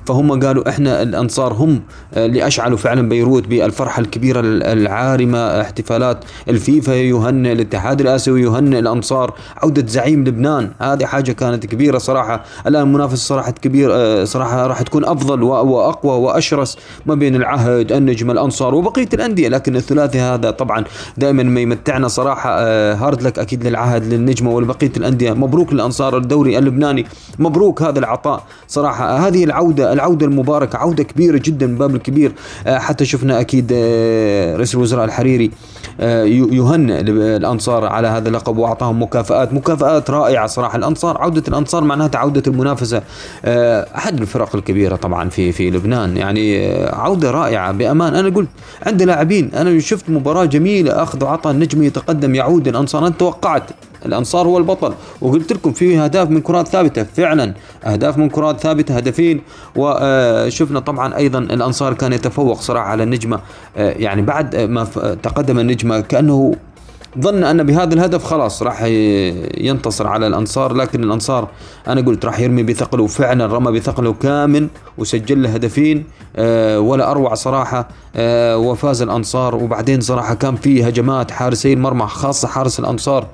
فهم قالوا إحنا الأنصار هم آه، اللي أشعلوا فعلا بيروت بالفرحة الكبيرة العارمة احتفالات الفيفا يهنئ الاتحاد الآسيوي يهنئ الأنصار عودة زعيم لبنان. هذه حاجة كانت كبيرة صراحة. الآن المنافسه صراحة كبير آه، صراحة راح تكون أفضل وأقوى وأشرس ما بين العهد النجم الأنصار وبقية الأندية. لكن الثلاثي هذا طبعا دائما ما يمتعنا صراحة هارد لك أكيد للعهد للنجمة ولبقية الأندية. مبروك للأنصار الدوري اللبناني. مبروك هذا العطاء صراحة. هذه العودة العودة المباركة عودة كبيرة جدا من باب الكبير. آه، حتى شفنا أكيد آه، رئيس الوزراء الحريري يهنئ الأنصار على هذا اللقب وأعطاهم مكافآت. مكافآت رائعة صراحة. الأنصار عودة الأنصار معناتها عودة المنافسة. آه، أحد الفرق الكبيرة طبعا في في لبنان. يعني آه، عودة رائعة. بأمان. أنا قلت عند لاعبين أنا شفت مباراة جميلة أخذ وعطى النجم يتقدم يعود الأنصار. أنا توقعت الأنصار هو البطل. وقلت لكم في أهداف من كرات ثابتة فعلا أهداف من كرات ثابتة هدفين. وشفنا طبعا أيضا الأنصار كان يتفوق صراحة على النجمة. آه، يعني بعد ما تقدم النجمة كأنه ظن أن بهذا الهدف خلاص راح ينتصر على الأنصار. لكن الأنصار أنا قلت راح يرمي بثقله وفعلا رمى بثقله كامل وسجل له هدفين. آه ولا أروع صراحة. آه وفاز الأنصار. وبعدين صراحة كان في هجمات حارسي المرمى خاصة حارس الأنصار. آه،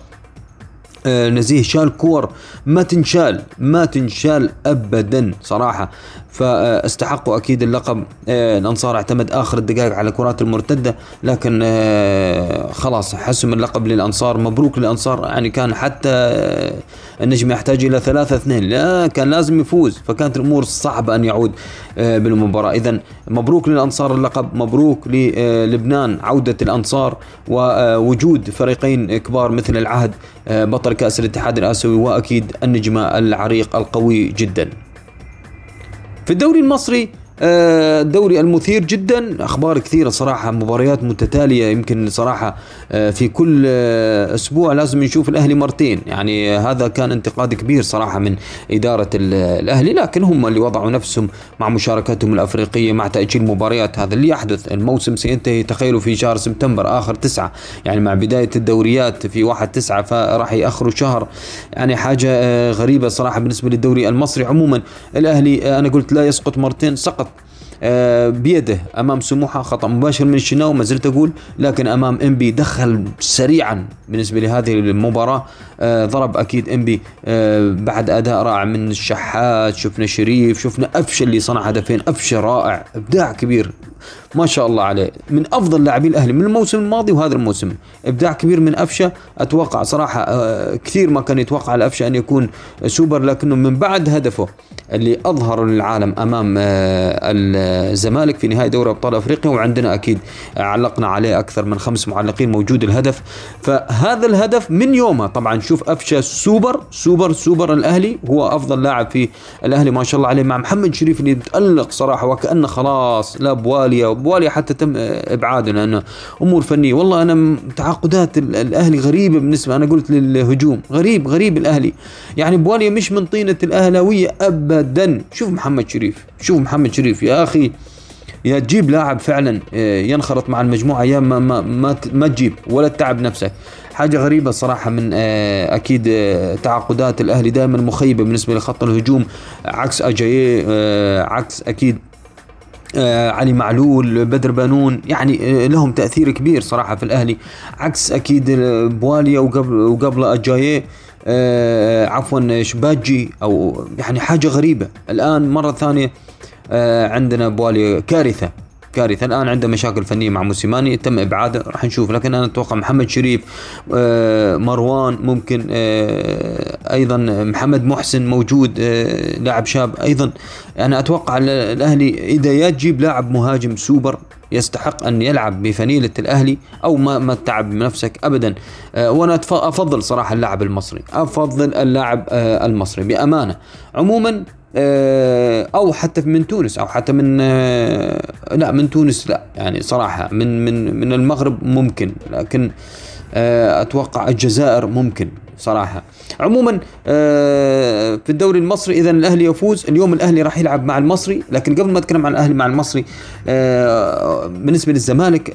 نزيه. شال كور. ما تنشال. ما تنشال ابدا صراحة. فاستحقوا أكيد اللقب. آه، الأنصار اعتمد آخر الدقائق على الكرات المرتدة لكن آه، خلاص حسم اللقب للأنصار مبروك للأنصار. يعني كان حتى النجم يحتاج إلى ثلاثة اثنين لا كان لازم يفوز فكانت الأمور صعبة أن يعود بالمباراة. إذا مبروك للأنصار اللقب مبروك للبنان عودة الأنصار ووجود فريقين كبار مثل العهد بطل كأس الاتحاد الآسيوي وأكيد النجم العريق القوي جدا. في الدوري المصري الدوري المثير جدا. أخبار كثيرة صراحة مباريات متتالية يمكن صراحة في كل أسبوع لازم نشوف الأهلي مرتين. يعني هذا كان انتقاد كبير صراحة من إدارة الأهلي لكن هم اللي وضعوا نفسهم مع مشاركتهم الأفريقية مع تأجيل مباريات. هذا اللي يحدث. الموسم سينتهي تخيلوا في شهر سبتمبر آخر تسعة. يعني مع بداية الدوريات في واحد تسعة فراح يأخروا شهر. يعني حاجة آه، غريبة صراحة بالنسبة للدوري المصري. عموما الأهلي آه، أنا قلت لا يسقط مرتين سقط آه، بيده أمام سموحة خطأ مباشر من الشناوي ما زلت أقول لكن أمام انبي دخل سريعا بالنسبة لهذه المباراة. آه، ضرب أكيد انبي آه، بعد أداء رائع من الشحات شفنا شريف شفنا أفشل اللي صنع هدفين أفشل رائع إبداع كبير ما شاء الله عليه. من أفضل لاعبي الأهلي من الموسم الماضي وهذا الموسم. إبداع كبير من أفشة أتوقع صراحة كثير ما كان يتوقع الأفشة أن يكون سوبر لكنه من بعد هدفه اللي أظهر للعالم أمام الزمالك في نهائي دوري أبطال أفريقيا وعندنا أكيد علقنا عليه أكثر من خمس معلقين موجود الهدف. فهذا الهدف من يومه. طبعا شوف افشا سوبر سوبر سوبر الأهلي. هو أفضل لاعب في الأهلي ما شاء الله عليه مع محمد شريف اللي متالق صراحة وكأنه خلاص لا بواليا بواليا حتى تم إبعاده لأنه أمور فنية. والله أنا تعاقدات الأهلي غريبة بالنسبة أنا قلت للهجوم غريب غريب الأهلي. يعني بواليا مش من طينة الأهلاوية ابدا. شوف محمد شريف شوف محمد شريف يا أخي. يا تجيب لاعب فعلا آه، ينخرط مع المجموعة يا ما ما ما, ما تجيب ولا تتعب نفسك. حاجة غريبة صراحة من آه، أكيد آه، تعاقدات الأهلي دائما مخيبة بالنسبة لخط الهجوم. عكس اجاييه عكس أكيد علي معلول بدر بانون. يعني لهم تأثير كبير صراحة في الأهلي. عكس أكيد بواليا وقبل وقبل اجاييه آه عفوا شباجي أو يعني حاجة غريبة. الآن مرة ثانية آه عندنا بوالي كارثة. كارثة. الآن عنده مشاكل فنية مع موسيماني تم إبعاده راح نشوف. لكن أنا أتوقع محمد شريف آه مروان ممكن آه أيضا محمد محسن موجود آه لاعب شاب. أيضا أنا أتوقع الأهلي إذا يا تجيب لاعب مهاجم سوبر يستحق أن يلعب بفنيلة الأهلي أو ما ما تتعب بنفسك ابدا. آه وأنا أفضل صراحة اللاعب المصري. أفضل اللاعب آه المصري بأمانة. عموما آه، أو حتى من تونس أو حتى من لا من تونس لا. يعني صراحة من من من المغرب ممكن لكن أتوقع الجزائر ممكن صراحة. عموما في الدوري المصري اذا الأهلي يفوز. اليوم الأهلي راح يلعب مع المصري. لكن قبل ما أتكلم عن الأهلي مع المصري بالنسبة للزمالك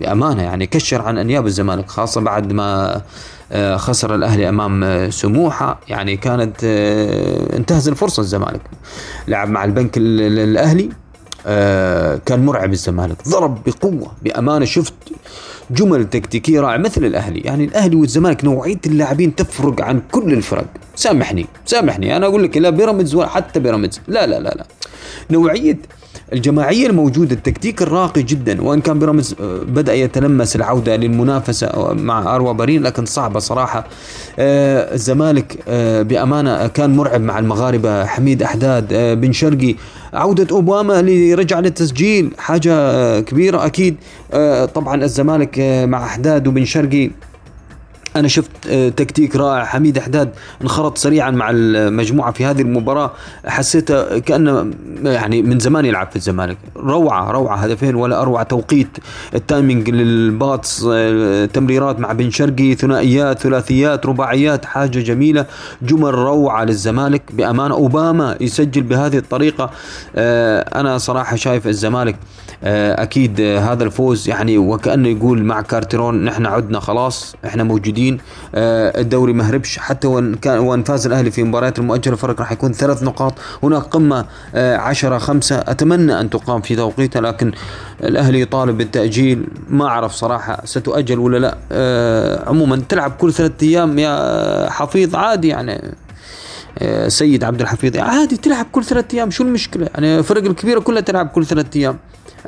بأمانة يعني كشر عن أنياب الزمالك خاصة بعد ما آه، خسر الأهلي أمام آه، سموحة. يعني كانت آه، انتهز الفرصة الزمالك لعب مع البنك الأهلي. كان مرعب الزمالك ضرب بقوة بأمانة شفت جمل تكتيكية رائعة مثل الأهلي. يعني الأهلي والزمالك نوعية اللاعبين تفرق عن كل الفرق. سامحني سامحني. أنا أقول لك لا بيراميدز ولا حتى بيراميدز. لا لا لا لا. نوعية الجماعية الموجودة التكتيك الراقي جدا وإن كان بيراميدز آه، بدأ يتلمس العودة للمنافسة مع أروى برين لكن صعبة صراحة. آه، الزمالك آه، بأمانة كان مرعب مع المغاربة. حميد أحداد بن شرقي. عودة أوباما اللي رجع للتسجيل حاجة كبيرة أكيد. طبعا الزمالك مع أحداد وبن شرقي أنا شفت آه، تكتيك رائع. حميد احداد انخرط سريعا مع المجموعة في هذه المباراة. حسيته كأنه يعني من زمان يلعب في الزمالك. روعة روعة هدفين ولا أروع توقيت. التايمينج للباطس آه، تمريرات مع بن شرقي ثنائيات ثلاثيات رباعيات حاجة جميلة. جمل روعة للزمالك. بامانه أوباما يسجل بهذه الطريقة. آه، أنا صراحة شايف الزمالك أكيد هذا الفوز يعني وكأنه يقول مع كارتيرون نحن عدنا خلاص إحنا موجودين. آه، الدوري ما هربش حتى وإن كان وإن فاز الأهلي في مباريات المؤجلة الفرق راح يكون ثلاث نقاط. هناك قمة 10 آه، 5 أتمنى أن تقام في توقيتها لكن الأهلي يطالب بالتأجيل. ما أعرف صراحة ستؤجل ولا لا. آه، عموما تلعب كل ثلاثة أيام يا حفيظ؟ عادي يعني. سيد عبد الحفيظ عادي تلعب كل ثلاثة أيام شو المشكلة؟ يعني الفرق الكبيرة كلها تلعب كل ثلاثة أيام.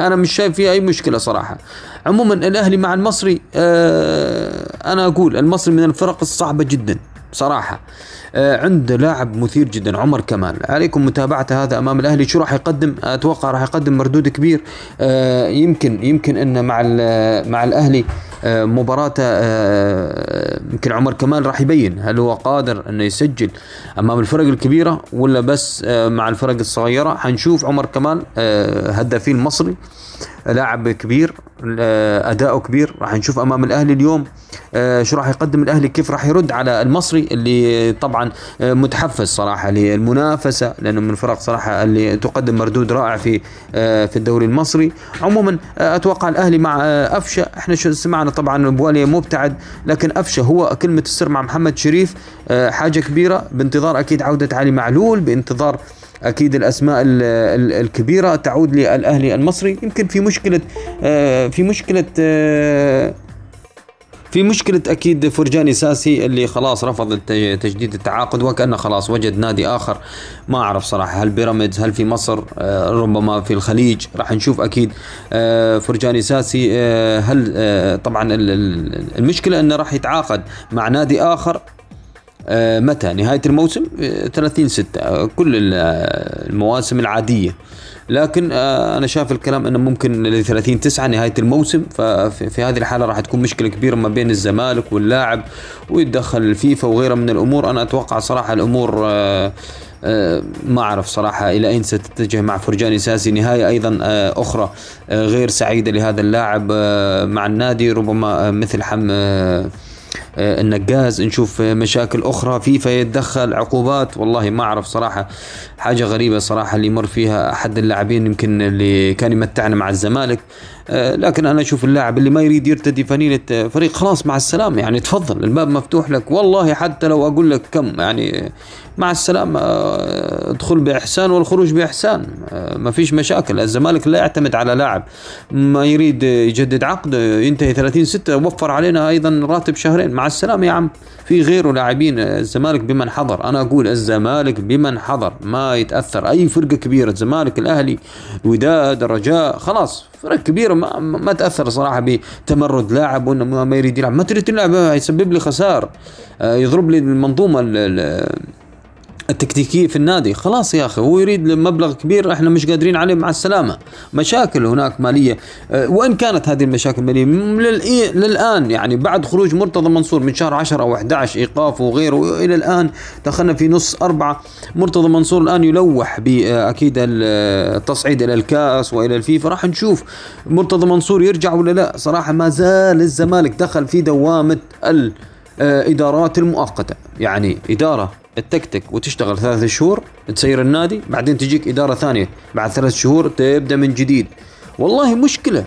أنا مش شايف فيها أي مشكلة صراحة. عموما الأهلي مع المصري آه أنا أقول المصري من الفرق الصعبة جدا صراحة. آه عنده لاعب مثير جدا عمر كمال. عليكم متابعه هذا أمام الأهلي. شو راح يقدم؟ أتوقع راح يقدم مردود كبير. آه يمكن يمكن انه مع مع الأهلي مباراته يمكن عمر كمال راح يبين هل هو قادر إنه يسجل أمام الفرق الكبيرة ولا بس مع الفرق الصغيرة. حنشوف عمر كمال هدافين المصري لاعب كبير أداؤه كبير. راح نشوف أمام الأهلي اليوم آه، شو راح يقدم الأهلي كيف راح يرد على المصري اللي طبعا آه، متحفز صراحة للمنافسة لأنه من الفرق صراحة اللي تقدم مردود رائع في آه، في الدوري المصري. عموما أتوقع الأهلي مع أفشة. إحنا سمعنا طبعا بواليا مبتعد لكن أفشة هو كلمة السر مع محمد شريف حاجة كبيرة بانتظار أكيد عودة علي معلول بانتظار أكيد الأسماء الكبيرة تعود للأهلي المصري. يمكن في مشكلة في مشكلة في مشكلة أكيد فرجاني ساسي اللي خلاص رفض تجديد التعاقد وكأنه خلاص وجد نادي آخر. ما أعرف صراحة هل بيراميدز هل في مصر آه، ربما في الخليج. راح نشوف أكيد آه، فرجاني ساسي آه، هل طبعا المشكلة أنه راح يتعاقد مع نادي آخر. متى؟ نهاية الموسم 30 ستة كل المواسم العادية. لكن آه، أنا شايف الكلام إنه ممكن ل 30 9 نهاية الموسم ففي هذه الحالة راح تكون مشكلة كبيرة ما بين الزمالك واللاعب ويتدخل الفيفا وغيرها من أتوقع صراحة الأمور آه، آه، ما أعرف صراحة إلى أين ستتجه مع فرجاني ساسي نهاية أيضا أخرى غير سعيدة لهذا اللاعب مع النادي ربما مثل حم النقاز نشوف مشاكل أخرى فيفا يتدخل عقوبات والله ما أعرف صراحة. حاجة غريبة صراحة اللي يمر فيها أحد اللاعبين يمكن اللي كان يمتعنا مع الزمالك. آه، لكن أنا أشوف اللاعب اللي ما يريد يرتدي فنيله فريق خلاص مع السلامة. يعني تفضل الباب مفتوح لك. والله حتى لو أقول لك كم يعني مع السلامة آه، ادخل بإحسان والخروج بإحسان. آه، ما فيش مشاكل. الزمالك لا يعتمد على لاعب ما يريد يجدد عقد ينتهي 30 6 وفر علينا أيضا راتب شهرين. مع السلامة يا عم. في غيره لاعبين الزمالك بمن حضر. أنا أقول الزمالك بمن حضر. ما يتأثر. أي فرقة كبيرة الزمالك الأهلي الوداد الرجاء خلاص. فرق كبيرة ما, ما تأثر صراحة بتمرد لاعب وإنه ما يريد يلعب. ما تريد تلعب يسبب لي خسار. آه، يضرب لي المنظومة التكتيكية في النادي. خلاص يا أخي هو يريد مبلغ كبير إحنا مش قادرين عليه مع السلامة. مشاكل هناك مالية. أه، وإن كانت هذه المشاكل مالية؟ للآن يعني بعد خروج مرتضى منصور من شهر 10 أو 11 إيقاف وغيره إلى الآن دخلنا في نص أربعة. مرتضى منصور الآن يلوح بأكيد التصعيد إلى الكأس وإلى الفيفا. راح نشوف مرتضى منصور يرجع ولا لا. صراحة ما زال الزمالك دخل في دوامة الإدارات المؤقتة. يعني إدارة تتكتك وتشتغل ثلاث شهور تسير النادي بعدين تجيك إدارة ثانية. بعد ثلاث شهور تبدأ من جديد. والله مشكلة.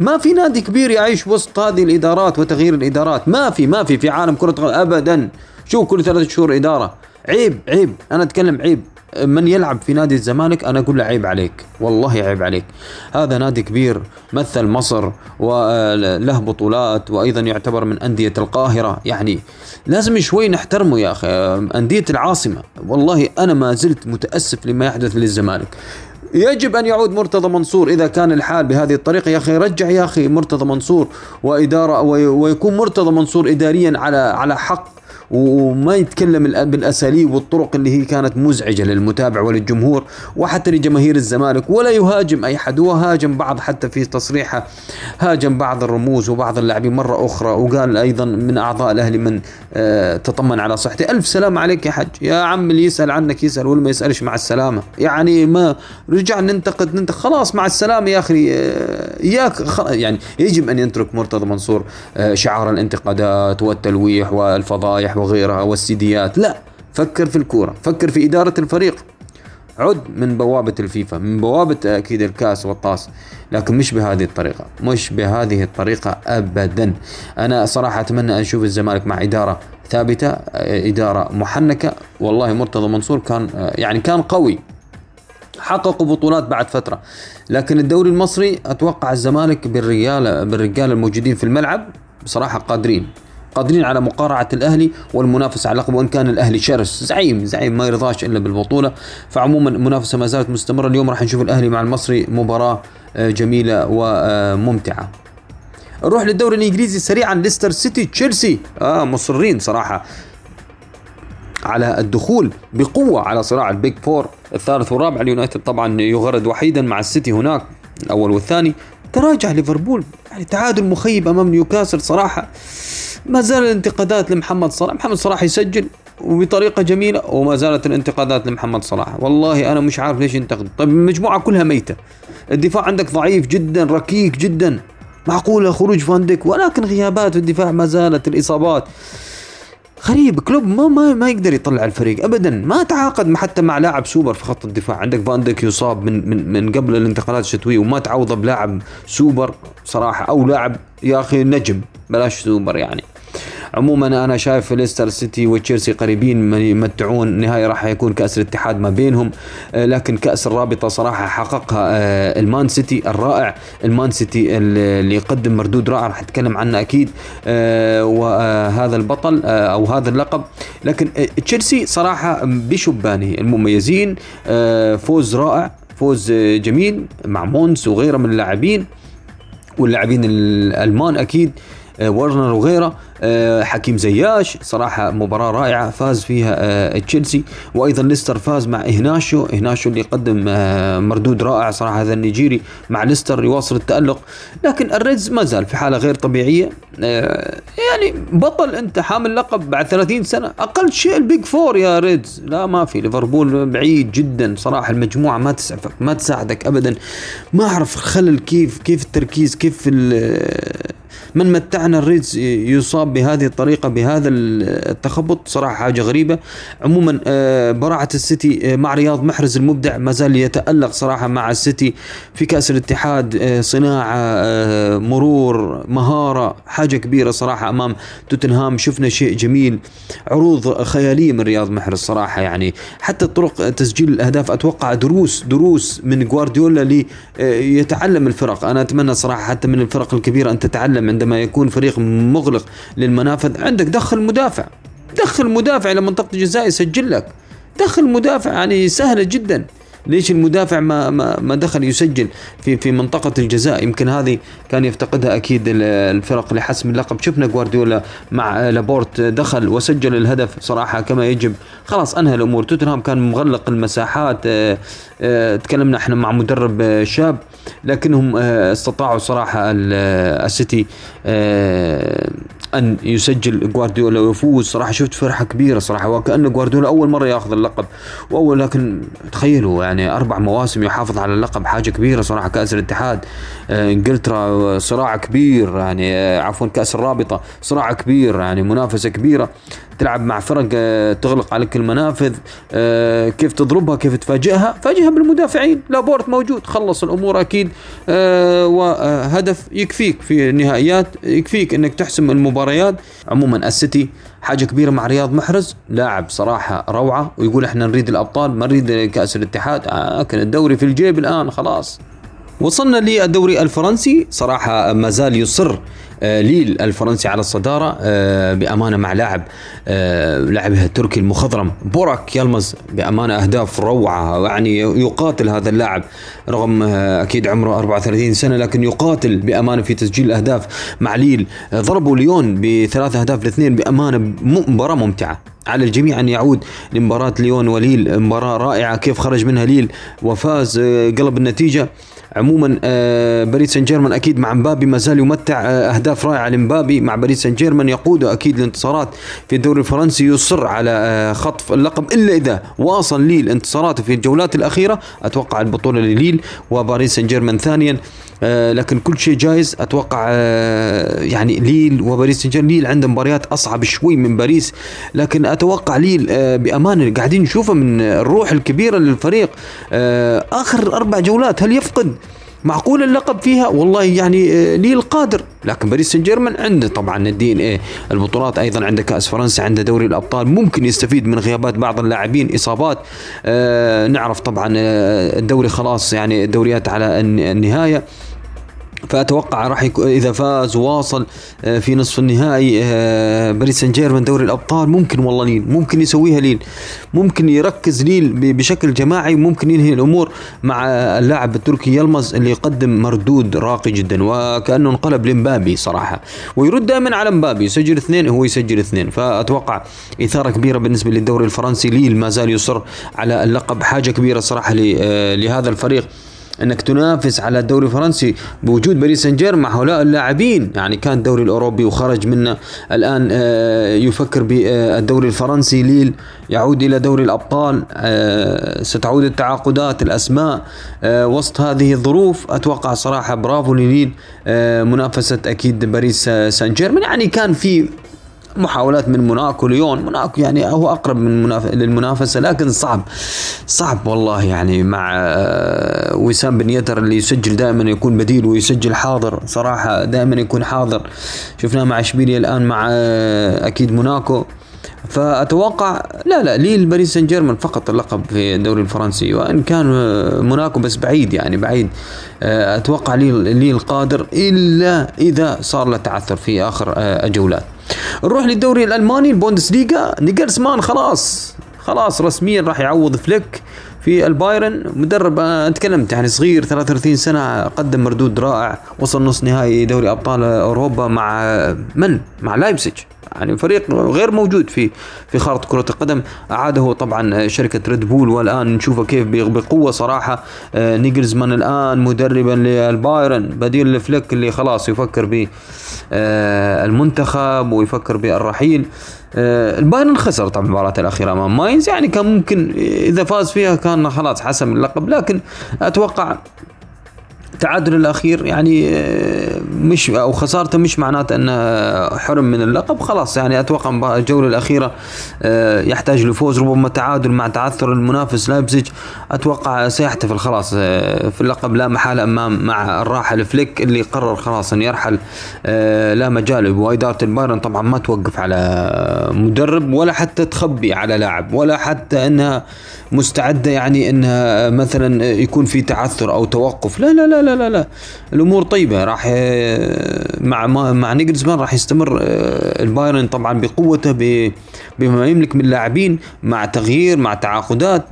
ما في نادي كبير يعيش وسط هذه الإدارات وتغيير الإدارات. ما في ما في في عالم كرة القدم أبدا. شو كل ثلاث شهور إدارة. عيب عيب. أنا أتكلم عيب. من يلعب في نادي الزمالك أنا أقول له عيب عليك والله عيب عليك. هذا نادي كبير مثل مصر وله بطولات وأيضا يعتبر من أندية القاهرة. يعني لازم شوي نحترمه يا أخي أندية العاصمة. والله أنا ما زلت متأسف لما يحدث للزمالك. يجب أن يعود مرتضى منصور إذا كان الحال بهذه الطريقة. يا أخي رجع يا أخي مرتضى منصور وإدارة ويكون مرتضى منصور اداريا على على حق وما يتكلم بالأساليب والطرق اللي هي كانت مزعجة للمتابع وللجمهور وحتى لجماهير الزمالك. ولا يهاجم أي حد هو هاجم بعض حتى في تصريحه هاجم بعض الرموز وبعض اللاعبين مرة أخرى وقال أيضا من أعضاء الأهلي من آه تطمن على صحتي ألف سلام عليك يا حج يا عم اللي يسأل عنك يسأل واللي ما يسألش مع السلامة. يعني ما رجع ننتقد ننتقد. خلاص مع السلامة يا أخي آه اياك يعني يجب أن يترك مرتضى منصور آه شعار الانتقادات والتلويح والفضايح وغيرها والسيديات. لا فكر في الكورة فكر في إدارة الفريق. عد من بوابة الفيفا من بوابة أكيد الكاس والطاس لكن مش بهذه الطريقة مش بهذه الطريقة أبدا. أنا صراحة أتمنى أشوف الزمالك مع إدارة ثابتة إدارة محنكة. والله مرتضى منصور كان يعني كان قوي حققوا بطولات بعد فترة. لكن الدوري المصري أتوقع الزمالك بالرجال بالرجال الموجودين في الملعب بصراحة قادرين. قادرين على مقارعة الأهلي والمنافسة على اللقب وإن كان الأهلي شرس زعيم زعيم ما يرضاش إلا بالبطولة. فعموما المنافسة ما زالت مستمرة. اليوم راح نشوف الأهلي مع المصري مباراة آه، جميلة وممتعة. نروح للدوري الإنجليزي سريعا. ليستر سيتي تشيلسي. آه مصرين صراحة على الدخول بقوة على صراع ال Big Four. الثالث والرابع اليونايتد طبعا يغرد وحيدا مع السيتي هناك الأول والثاني. تراجع ليفربول. يعني تعادل مخيب أمام نيوكاسل صراحة. ما زال الانتقادات لمحمد صلاح. محمد صلاح يسجل وبطريقه جميلة وما زالت الانتقادات لمحمد صلاح. والله أنا مش عارف ليش ينتقد. طيب المجموعة كلها ميتة. الدفاع عندك ضعيف جدا ركيك جدا. معقولة خروج فانديك ولكن غيابات الدفاع ما زالت الإصابات. غريب كلوب ما ما ما يقدر يطلع الفريق ابدا. ما تعاقد حتى مع لاعب سوبر في خط الدفاع. عندك فانديك يصاب من من من قبل الانتقالات الشتوية وما تعوضه بلاعب سوبر صراحة أو لاعب يا أخي نجم بلاش سوبر يعني. عموما أنا شايف ليستر سيتي وتشيلسي قريبين من يمتعون. النهايه راح يكون كأس الاتحاد ما بينهم. آه، لكن كأس الرابطة صراحة حققها آه، المان سيتي الرائع. المان سيتي اللي يقدم مردود رائع راح أتكلم عنه أكيد آه، وهذا البطل أو هذا اللقب. لكن تشيلسي صراحة بشبانه. المميزين فوز رائع فوز جميل مع مونت وغيره من اللاعبين. واللاعبين الألمان أكيد ورنر وغيره. حكيم زياش. صراحة مباراة رائعة فاز فيها آه، تشيلسي. وأيضا ليستر فاز مع إهناشو. إهناشو اللي قدم آه، مردود رائع صراحة هذا النيجيري مع ليستر يواصل التألق. لكن ال Reds ما زال في حالة غير طبيعية. يعني بطل أنت حامل لقب بعد 30 سنة. أقل شيء ال Big Four يا Reds. لا ما في. ليفربول بعيد جدا صراحة. المجموعة ما تسعفك ما تساعدك أبدا. ما أعرف الخلل كيف كيف التركيز كيف من متعنا الريدز يصاب بهذه الطريقة بهذا التخبط صراحة حاجة غريبة. عموما آه، براعة السيتي آه، مع رياض محرز المبدع ما زال يتألق صراحة مع السيتي في كأس الاتحاد آه، صناعة مرور مهارة حاجة كبيرة صراحة أمام توتنهام. شفنا شيء جميل عروض خيالية من رياض محرز صراحة يعني. حتى طرق تسجيل الأهداف أتوقع دروس دروس من جوارديولا لي يتعلم الفرق. أنا أتمنى صراحة حتى من الفرق الكبيرة أن تتعلم عندما يكون فريق مغلق للمنافذ. عندك دخل مدافع. دخل مدافع إلى منطقه الجزاء يسجل لك. دخل مدافع يعني سهلة جدا. ليش المدافع ما ما ما دخل يسجل في في منطقة الجزاء؟ يمكن هذه كان يفتقدها أكيد الفرق لحسم اللقب. شفنا جوارديولا مع لابورت دخل وسجل الهدف صراحة كما يجب. خلاص انهى الأمور. توتنهام كان مغلق المساحات آه، آه، تكلمنا إحنا مع مدرب شاب لكنهم آه، استطاعوا صراحة السيتي أن يسجل جوارديولا ويفوز. صراحة شفت فرحة كبيرة صراحة وكانه جوارديولا أول مرة ياخذ اللقب. وأول لكن تخيلوا يعني أربع مواسم يحافظ على اللقب. حاجة كبيرة صراحة كأس الاتحاد. آه، إنجلترا صراع كبير يعني آه، عفوا كأس الرابطة صراع كبير يعني منافسة كبيرة. تلعب مع فرق آه، تغلق عليك المنافذ آه، كيف تضربها كيف تفاجئها فاجئها بالمدافعين لابورت موجود خلص الأمور أكيد آه، وهدف يكفيك في النهائيات يكفيك إنك تحسم المباريات. عموما السيتي حاجة كبيرة مع رياض محرز لاعب صراحة روعة ويقول إحنا نريد الأبطال ما نريد كأس الاتحاد لكن الدوري في الجيب الآن خلاص. وصلنا للدوري الفرنسي صراحة ما زال يصر ليل الفرنسي على الصدارة آه، بأمانة مع لاعب آه، لاعبه التركي المخضرم بوراك يلمز بأمانة أهداف روعة يعني يقاتل هذا اللاعب رغم أكيد عمره 34 سنة لكن يقاتل بأمانة في تسجيل الأهداف مع ليل. ضربوا ليون بثلاث أهداف لاثنين بأمانة مباراة ممتعة. على الجميع أن يعود لمباراة ليون وليل مباراة رائعة كيف خرج منها ليل؟ وفاز قلب النتيجة عموما آه، باريس سان جيرمان أكيد مع مبابي ما زال يمتع آه، أهداف رائعة لمبابي مع باريس سان جيرمان يقود أكيد الانتصارات في الدوري الفرنسي يصر على آه، خطف اللقب إلا إذا واصل ليل انتصاراته في الجولات الأخيرة. أتوقع البطولة لليل وباريس سان جيرمان ثانيا. لكن كل شيء جايز. أتوقع آه يعني ليل وباريس سان ليل عنده مباريات أصعب شوي من باريس. لكن أتوقع ليل آه بامانه قاعدين نشوفه من الروح الكبيرة للفريق. آه آخر أربع جولات هل يفقد؟ معقول اللقب فيها؟ والله يعني آه، ليل قادر. لكن باريس سان جيرمان عنده طبعا الدي إن إيه. البطولات أيضا عنده كأس فرنسا عنده دوري الأبطال. ممكن يستفيد من غيابات بعض اللاعبين إصابات. آه نعرف طبعا آه، الدوري خلاص يعني الدوريات على النهاية. فأتوقع راح يكون إذا فاز وواصل آه، في نصف النهائي آه، باريس سان جيرمان دوري الأبطال. ممكن والله ليل ممكن يسويها ليل ممكن يركز ليل بشكل جماعي ممكن ينهي الأمور مع اللاعب التركي يلمز اللي يقدم مردود راقي جدا وكأنه انقلب لمبابي صراحة. ويرد دائما على مبابي يسجل اثنين هو يسجل اثنين. فأتوقع إثارة كبيرة بالنسبة للدوري الفرنسي ليل ما زال يصر على اللقب. حاجة كبيرة صراحة آه، لهذا الفريق. أنك تنافس على الدوري الفرنسي بوجود باريس سان جيرمان هؤلاء اللاعبين. يعني كان الدوري الأوروبي وخرج منه. الآن آه، يفكر بالدوري الفرنسي. ليل يعود إلى دوري الأبطال. آه، ستعود التعاقدات الأسماء. آه، وسط هذه الظروف أتوقع صراحة برافو لليل. منافسة أكيد باريس سان جيرمان يعني كان في محاولات من موناكو ليون. موناكو يعني هو أقرب من مناف... للمنافسة لكن صعب. صعب والله يعني مع آه، وسام بن يتر اللي يسجل دائما يكون بديل ويسجل حاضر. صراحة دائما يكون حاضر. شفناه مع إشبيليا الآن مع آه، أكيد موناكو. فأتوقع لا لا ليل باريس سان جيرمان فقط اللقب في الدوري الفرنسي. وإن كان آه، موناكو بس بعيد يعني بعيد. أتوقع ليل ليل قادر إلا إذا صار له تعثر في آخر الجولات نروح للدوري الألماني البوندسليغا. نيجلسمان خلاص خلاص رسميا راح يعوض فليك في البايرن. مدرب أنا تكلمت يعني صغير 33 سنة قدم مردود رائع وصل نص نهائي دوري أبطال أوروبا مع من؟ مع لايبسج يعني فريق غير موجود في في خارطة كرة القدم. أعاده طبعا شركة ريد بول والآن نشوفه كيف بقوة صراحة آه، نيجلزمان الآن مدربا للبايرن. بديل لفليك اللي خلاص يفكر ب آه، المنتخب ويفكر بالرحيل. آه، البايرن خسر طبعا المباراة الأخيرة أمام ماينز. يعني كان ممكن إذا فاز فيها كان خلاص حسم اللقب. لكن أتوقع التعادل الأخير يعني آه، مش أو خسارته مش معناته أنه حرم من اللقب خلاص يعني أتوقع الجولة الأخيرة آه، يحتاج لفوز ربما تعادل مع تعثر المنافس لايبزيج. أتوقع سيحتفل خلاص آه، في اللقب لا محاله أمام مع الراحل فليك اللي قرر خلاص أن يرحل لا مجال واداره البايرن. طبعا ما توقف على مدرب ولا حتى تخبي على لاعب ولا حتى أنها مستعدة يعني أنها مثلا يكون في تعثر أو توقف. لا لا لا لا. لا, لا. الأمور طيبة راح مع مع نيجلزمان راح يستمر آه، البايرن طبعا بقوته بما يملك من لاعبين مع تغيير مع تعاقدات.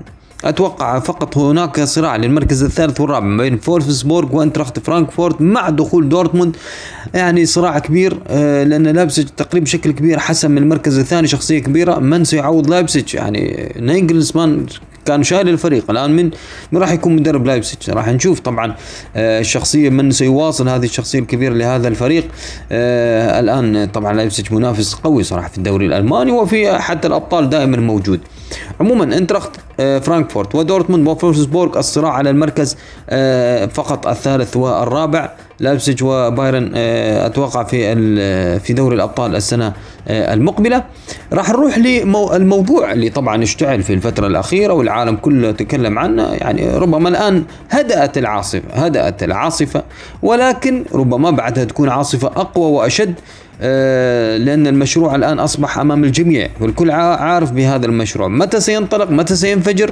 أتوقع فقط هناك صراع للمركز الثالث والرابع بين فولفسبورغ وأينتراخت فرانكفورت مع دخول دورتموند. يعني صراع كبير آه، لأن لابسج تقريبا بشكل كبير حسم من المركز الثاني شخصية كبيرة من سيعوض لايبسج يعني نيجلسمان كان شايل الفريق. الآن من من راح يكون مدرب لايبسج راح نشوف طبعا آه، الشخصية من سيواصل هذه الشخصية الكبيرة لهذا الفريق. آه، الآن طبعا لايبسج منافس قوي صراحة في الدوري الألماني وفي حتى الأبطال دائما موجود. عموما انترخت فرانكفورت. ودورتموند وفولفسبورغ الصراع على المركز فقط الثالث والرابع. لايبسج وبايرن أتوقع في في دوري الأبطال السنة المقبلة. راح نروح للموضوع اللي طبعا اشتعل في الفترة الأخيرة والعالم كله تكلم عنه. يعني ربما الآن هدأت العاصفة هدأت العاصفة ولكن ربما بعدها تكون عاصفة أقوى وأشد. آه، لأن المشروع الآن أصبح أمام الجميع والكل عارف بهذا المشروع. متى سينطلق؟ متى سينفجر؟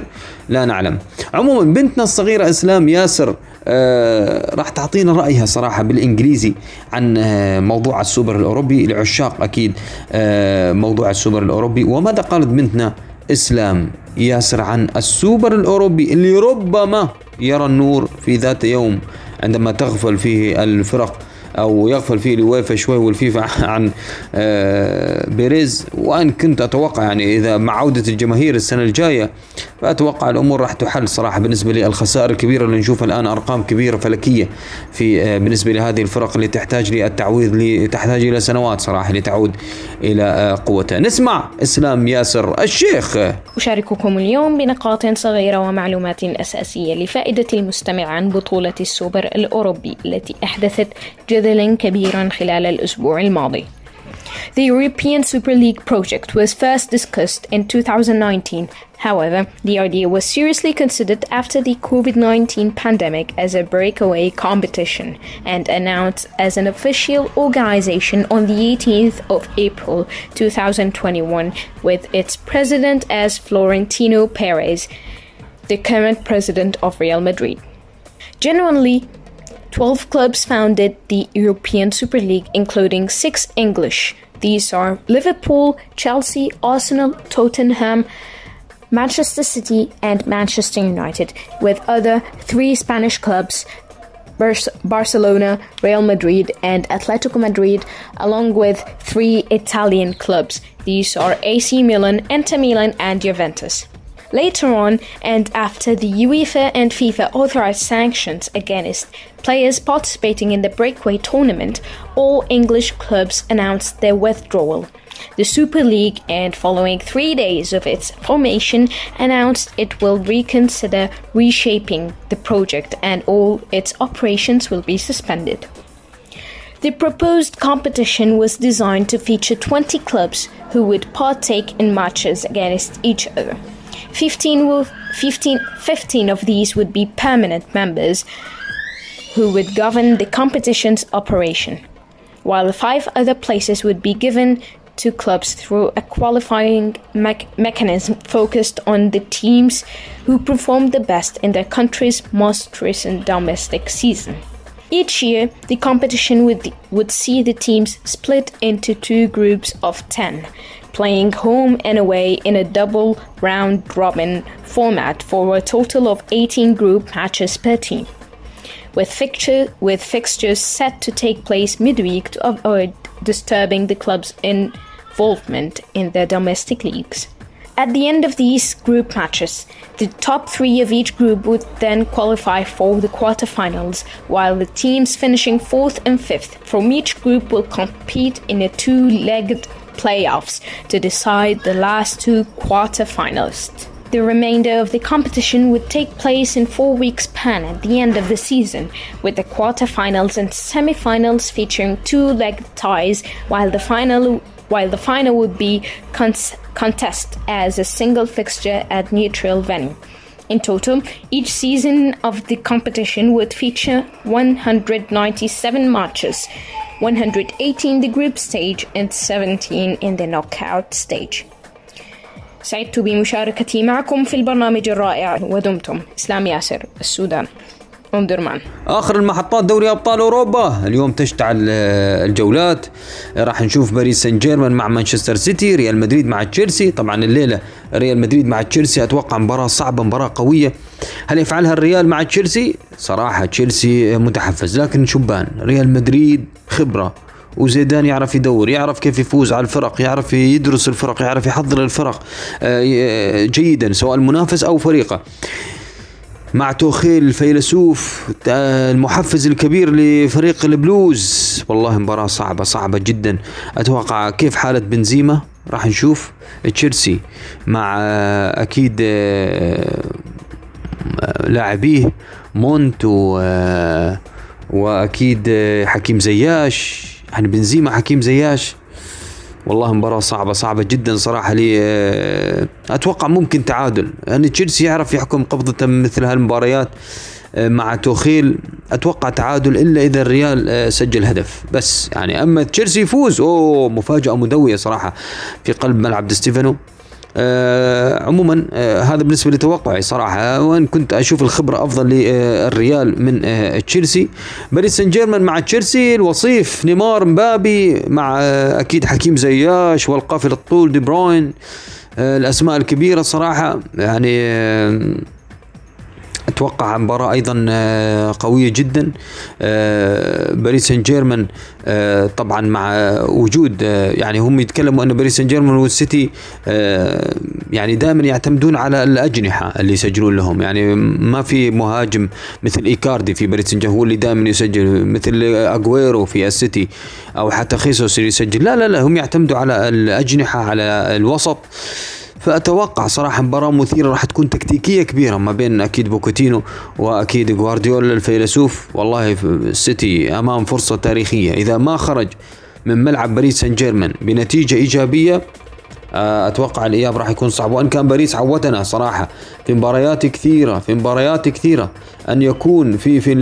لا نعلم. عموما بنتنا الصغيرة إسلام ياسر آه راح تعطينا رأيها صراحة بالإنجليزي عن آه موضوع السوبر الأوروبي. لعشاق أكيد آه موضوع السوبر الأوروبي. وماذا قالت بنتنا إسلام ياسر عن السوبر الأوروبي اللي ربما يرى النور في ذات يوم عندما تغفل فيه الفرق؟ أو يغفل فيه الويفا شوي والفيفا عن آه، بيريز. وان كنت أتوقع يعني إذا مع عودة الجماهير السنة الجاية فأتوقع الأمور راح تحل صراحة بالنسبة للخسائر الكبيرة اللي نشوفها الآن أرقام كبيرة فلكية في آه، بالنسبة لهذه الفرق اللي تحتاج للتعويض تحتاج إلى سنوات صراحة لتعود إلى آه، قوتها. نسمع إسلام ياسر الشيخ. أشارككم اليوم بنقاط صغيرة ومعلومات أساسية لفائدة المستمع عن بطولة السوبر الأوروبي التي أحدثت جدلا كبيرا خلال الاسبوع الماضي The European Super League project was first discussed in 2019. However, the idea was seriously considered after the COVID 19 pandemic as a breakaway competition and announced as an official organization on the 18th of April 2021, with its president as Florentino Perez, the current president of Real Madrid. Genuinely, 12 clubs founded the European Super League, including six English. These are Liverpool, Chelsea, Arsenal, Tottenham, Manchester City, and Manchester United, with other three Spanish clubs Barcelona, Real Madrid, and Atletico Madrid, along with three Italian clubs. These are AC Milan, Inter Milan, and Juventus. Later on, and after the UEFA and FIFA authorized sanctions against players participating in the breakaway tournament, all English clubs announced their withdrawal. The Super League, and following three days of its formation, announced it will reconsider reshaping the project and all its operations will be suspended. The proposed competition was designed to feature 20 clubs who would partake in matches against each other. 15, will, 15, 15 of these would be permanent members who would govern the competition's operation, while five other places would be given to clubs through a qualifying me- mechanism focused on the teams who performed the best in their country's most recent domestic season. Each year, the competition would, would see the teams split into two groups of 10, playing home and away in a double round robin format for a total of 18 group matches per team. With, fixture, with fixtures set to take place midweek to avoid disturbing the club's involvement in their domestic leagues. At the end of these group matches, the top three of each group would then qualify for the quarterfinals, while the teams finishing fourth and fifth from each group will compete in a two legged playoffs to decide the last two quarterfinalists. The remainder of the competition would take place in four weeks span at the end of the season, with the quarterfinals and semifinals featuring two-legged ties, while the final while the final would be con- contest as a single fixture at neutral venue. In total, each season of the competition would feature 197 matches, 118 in the group stage and 17 in the knockout stage. سعدت بمشاركتي معكم في البرنامج الرائع ودمتم إسلام ياسر السودان اوندرمان آخر المحطات دوري أبطال أوروبا. اليوم تشتعل آه، الجولات. راح نشوف باريس سان جيرمان مع مانشستر سيتي ريال مدريد مع تشيلسي. طبعا الليلة ريال مدريد مع تشيلسي أتوقع مباراة صعبة مباراة قوية. هل يفعلها الريال مع تشيلسي؟ صراحة تشيلسي متحفز لكن شبان. ريال مدريد خبرة وزيدان يعرف يدور يعرف كيف يفوز على الفرق يعرف يدرس الفرق يعرف يحضر الفرق آه، جيدا سواء المنافس أو فريقه. مع توخيل الفيلسوف المحفز الكبير لفريق البلوز. والله مباراة صعبة صعبة جدا. أتوقع كيف حالة بنزيما؟ راح نشوف. تشيلسي مع آه، أكيد آه، لاعبيه مونت و آه، وأكيد حكيم زياش. يعني بنزيما حكيم زياش. والله مباراة صعبة صعبة جدا صراحة لي آه، أتوقع ممكن تعادل. يعني تشيلسي يعرف يحكم قبضة مثل هالمباريات آه، مع توخيل. أتوقع تعادل إلا إذا الريال آه، سجل هدف. بس يعني أما تشيلسي يفوز أوه مفاجأة مدوية صراحة في قلب ملعب دي ستيفانو. عموما آه هذا بالنسبة لتوقعي صراحة وإن كنت أشوف الخبرة أفضل للريال من آه تشيلسي. باريس سان جيرمان مع تشيلسي الوصيف نيمار مبابي مع آه أكيد حكيم زياش والقافلة الطول دي بروين آه الأسماء الكبيرة صراحة يعني آه أتوقع مباراة أيضا آه، قوية جدا. آه، باريس سان جيرمان آه، طبعا مع وجود يعني هم يتكلموا أن باريس سان جيرمان والسيتي يعني دائما يعتمدون على الأجنحة اللي يسجلون لهم. يعني ما في مهاجم مثل إيكاردي في باريس سان هو اللي دائما يسجل مثل أجويرو في السيتي أو حتى خيسوس اللي يسجل. لا لا لا هم يعتمدوا على الأجنحة على الوسط. فأتوقع صراحة مباراة مثيرة راح تكون تكتيكية كبيرة ما بين أكيد بوكوتينو وأكيد جوارديولا الفيلسوف. والله السيتي أمام فرصة تاريخية. إذا ما خرج من ملعب باريس سان جيرمان بنتيجة إيجابية آه، أتوقع الإياب راح يكون صعب. وإن كان باريس عودنا صراحة في مباريات كثيرة في مباريات كثيرة أن يكون في في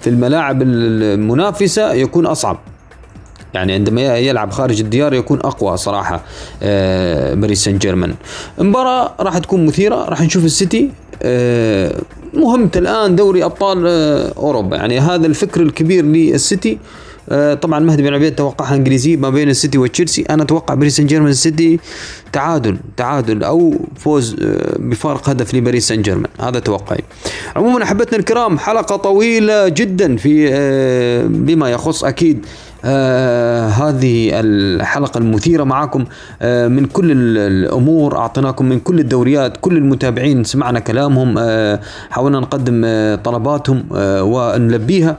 في الملاعب المنافسة يكون أصعب. يعني عندما يلعب خارج الديار يكون أقوى صراحة آه، باريس سان جيرمان مباراة راح تكون مثيرة راح نشوف السيتي آه، مهمة الآن دوري أبطال آه، أوروبا. يعني هذا الفكر الكبير للسيتي. طبعا مهدي بن عبيد توقعها إنجليزي ما بين السيتي وتشيلسي. أنا أتوقع باريس سان جيرمان السيتي تعادل تعادل أو فوز بفارق هدف لباريس سان جيرمان هذا توقعي. عموما أحبتنا الكرام حلقة طويلة جدا في بما يخص أكيد آه هذه الحلقة المثيرة معكم آه من كل الأمور أعطيناكم من كل الدوريات كل المتابعين سمعنا كلامهم آه حاولنا نقدم طلباتهم ونلبيها.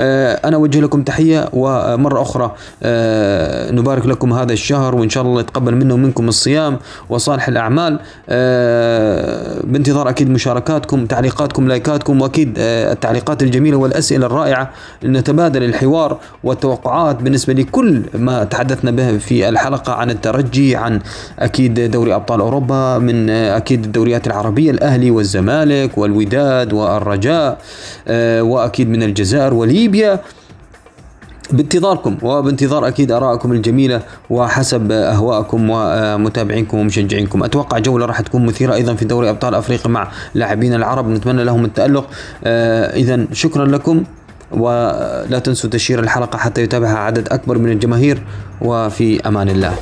أنا أوجه لكم تحية ومرة أخرى آه، نبارك لكم هذا الشهر وإن شاء الله يتقبل منا ومنكم الصيام وصالح الأعمال. آه، بانتظار أكيد مشاركاتكم تعليقاتكم لايكاتكم وأكيد التعليقات الجميلة والأسئلة الرائعة نتبادل الحوار والتوقعات بالنسبة لكل ما تحدثنا به في الحلقة عن الترجي عن أكيد دوري أبطال أوروبا من أكيد الدوريات العربية الأهلي والزمالك والوداد والرجاء وأكيد من الجزائر وليبيا ليبيا بانتظاركم وبانتظار أكيد ارائكم الجميلة وحسب أهوائكم ومتابعينكم ومشجعينكم. أتوقع جولة راح تكون مثيرة أيضا في دوري أبطال أفريقيا مع لاعبين العرب. نتمنى لهم التألق. آه، اذا شكرا لكم ولا تنسوا تشير الحلقة حتى يتابعها عدد أكبر من الجماهير وفي أمان الله.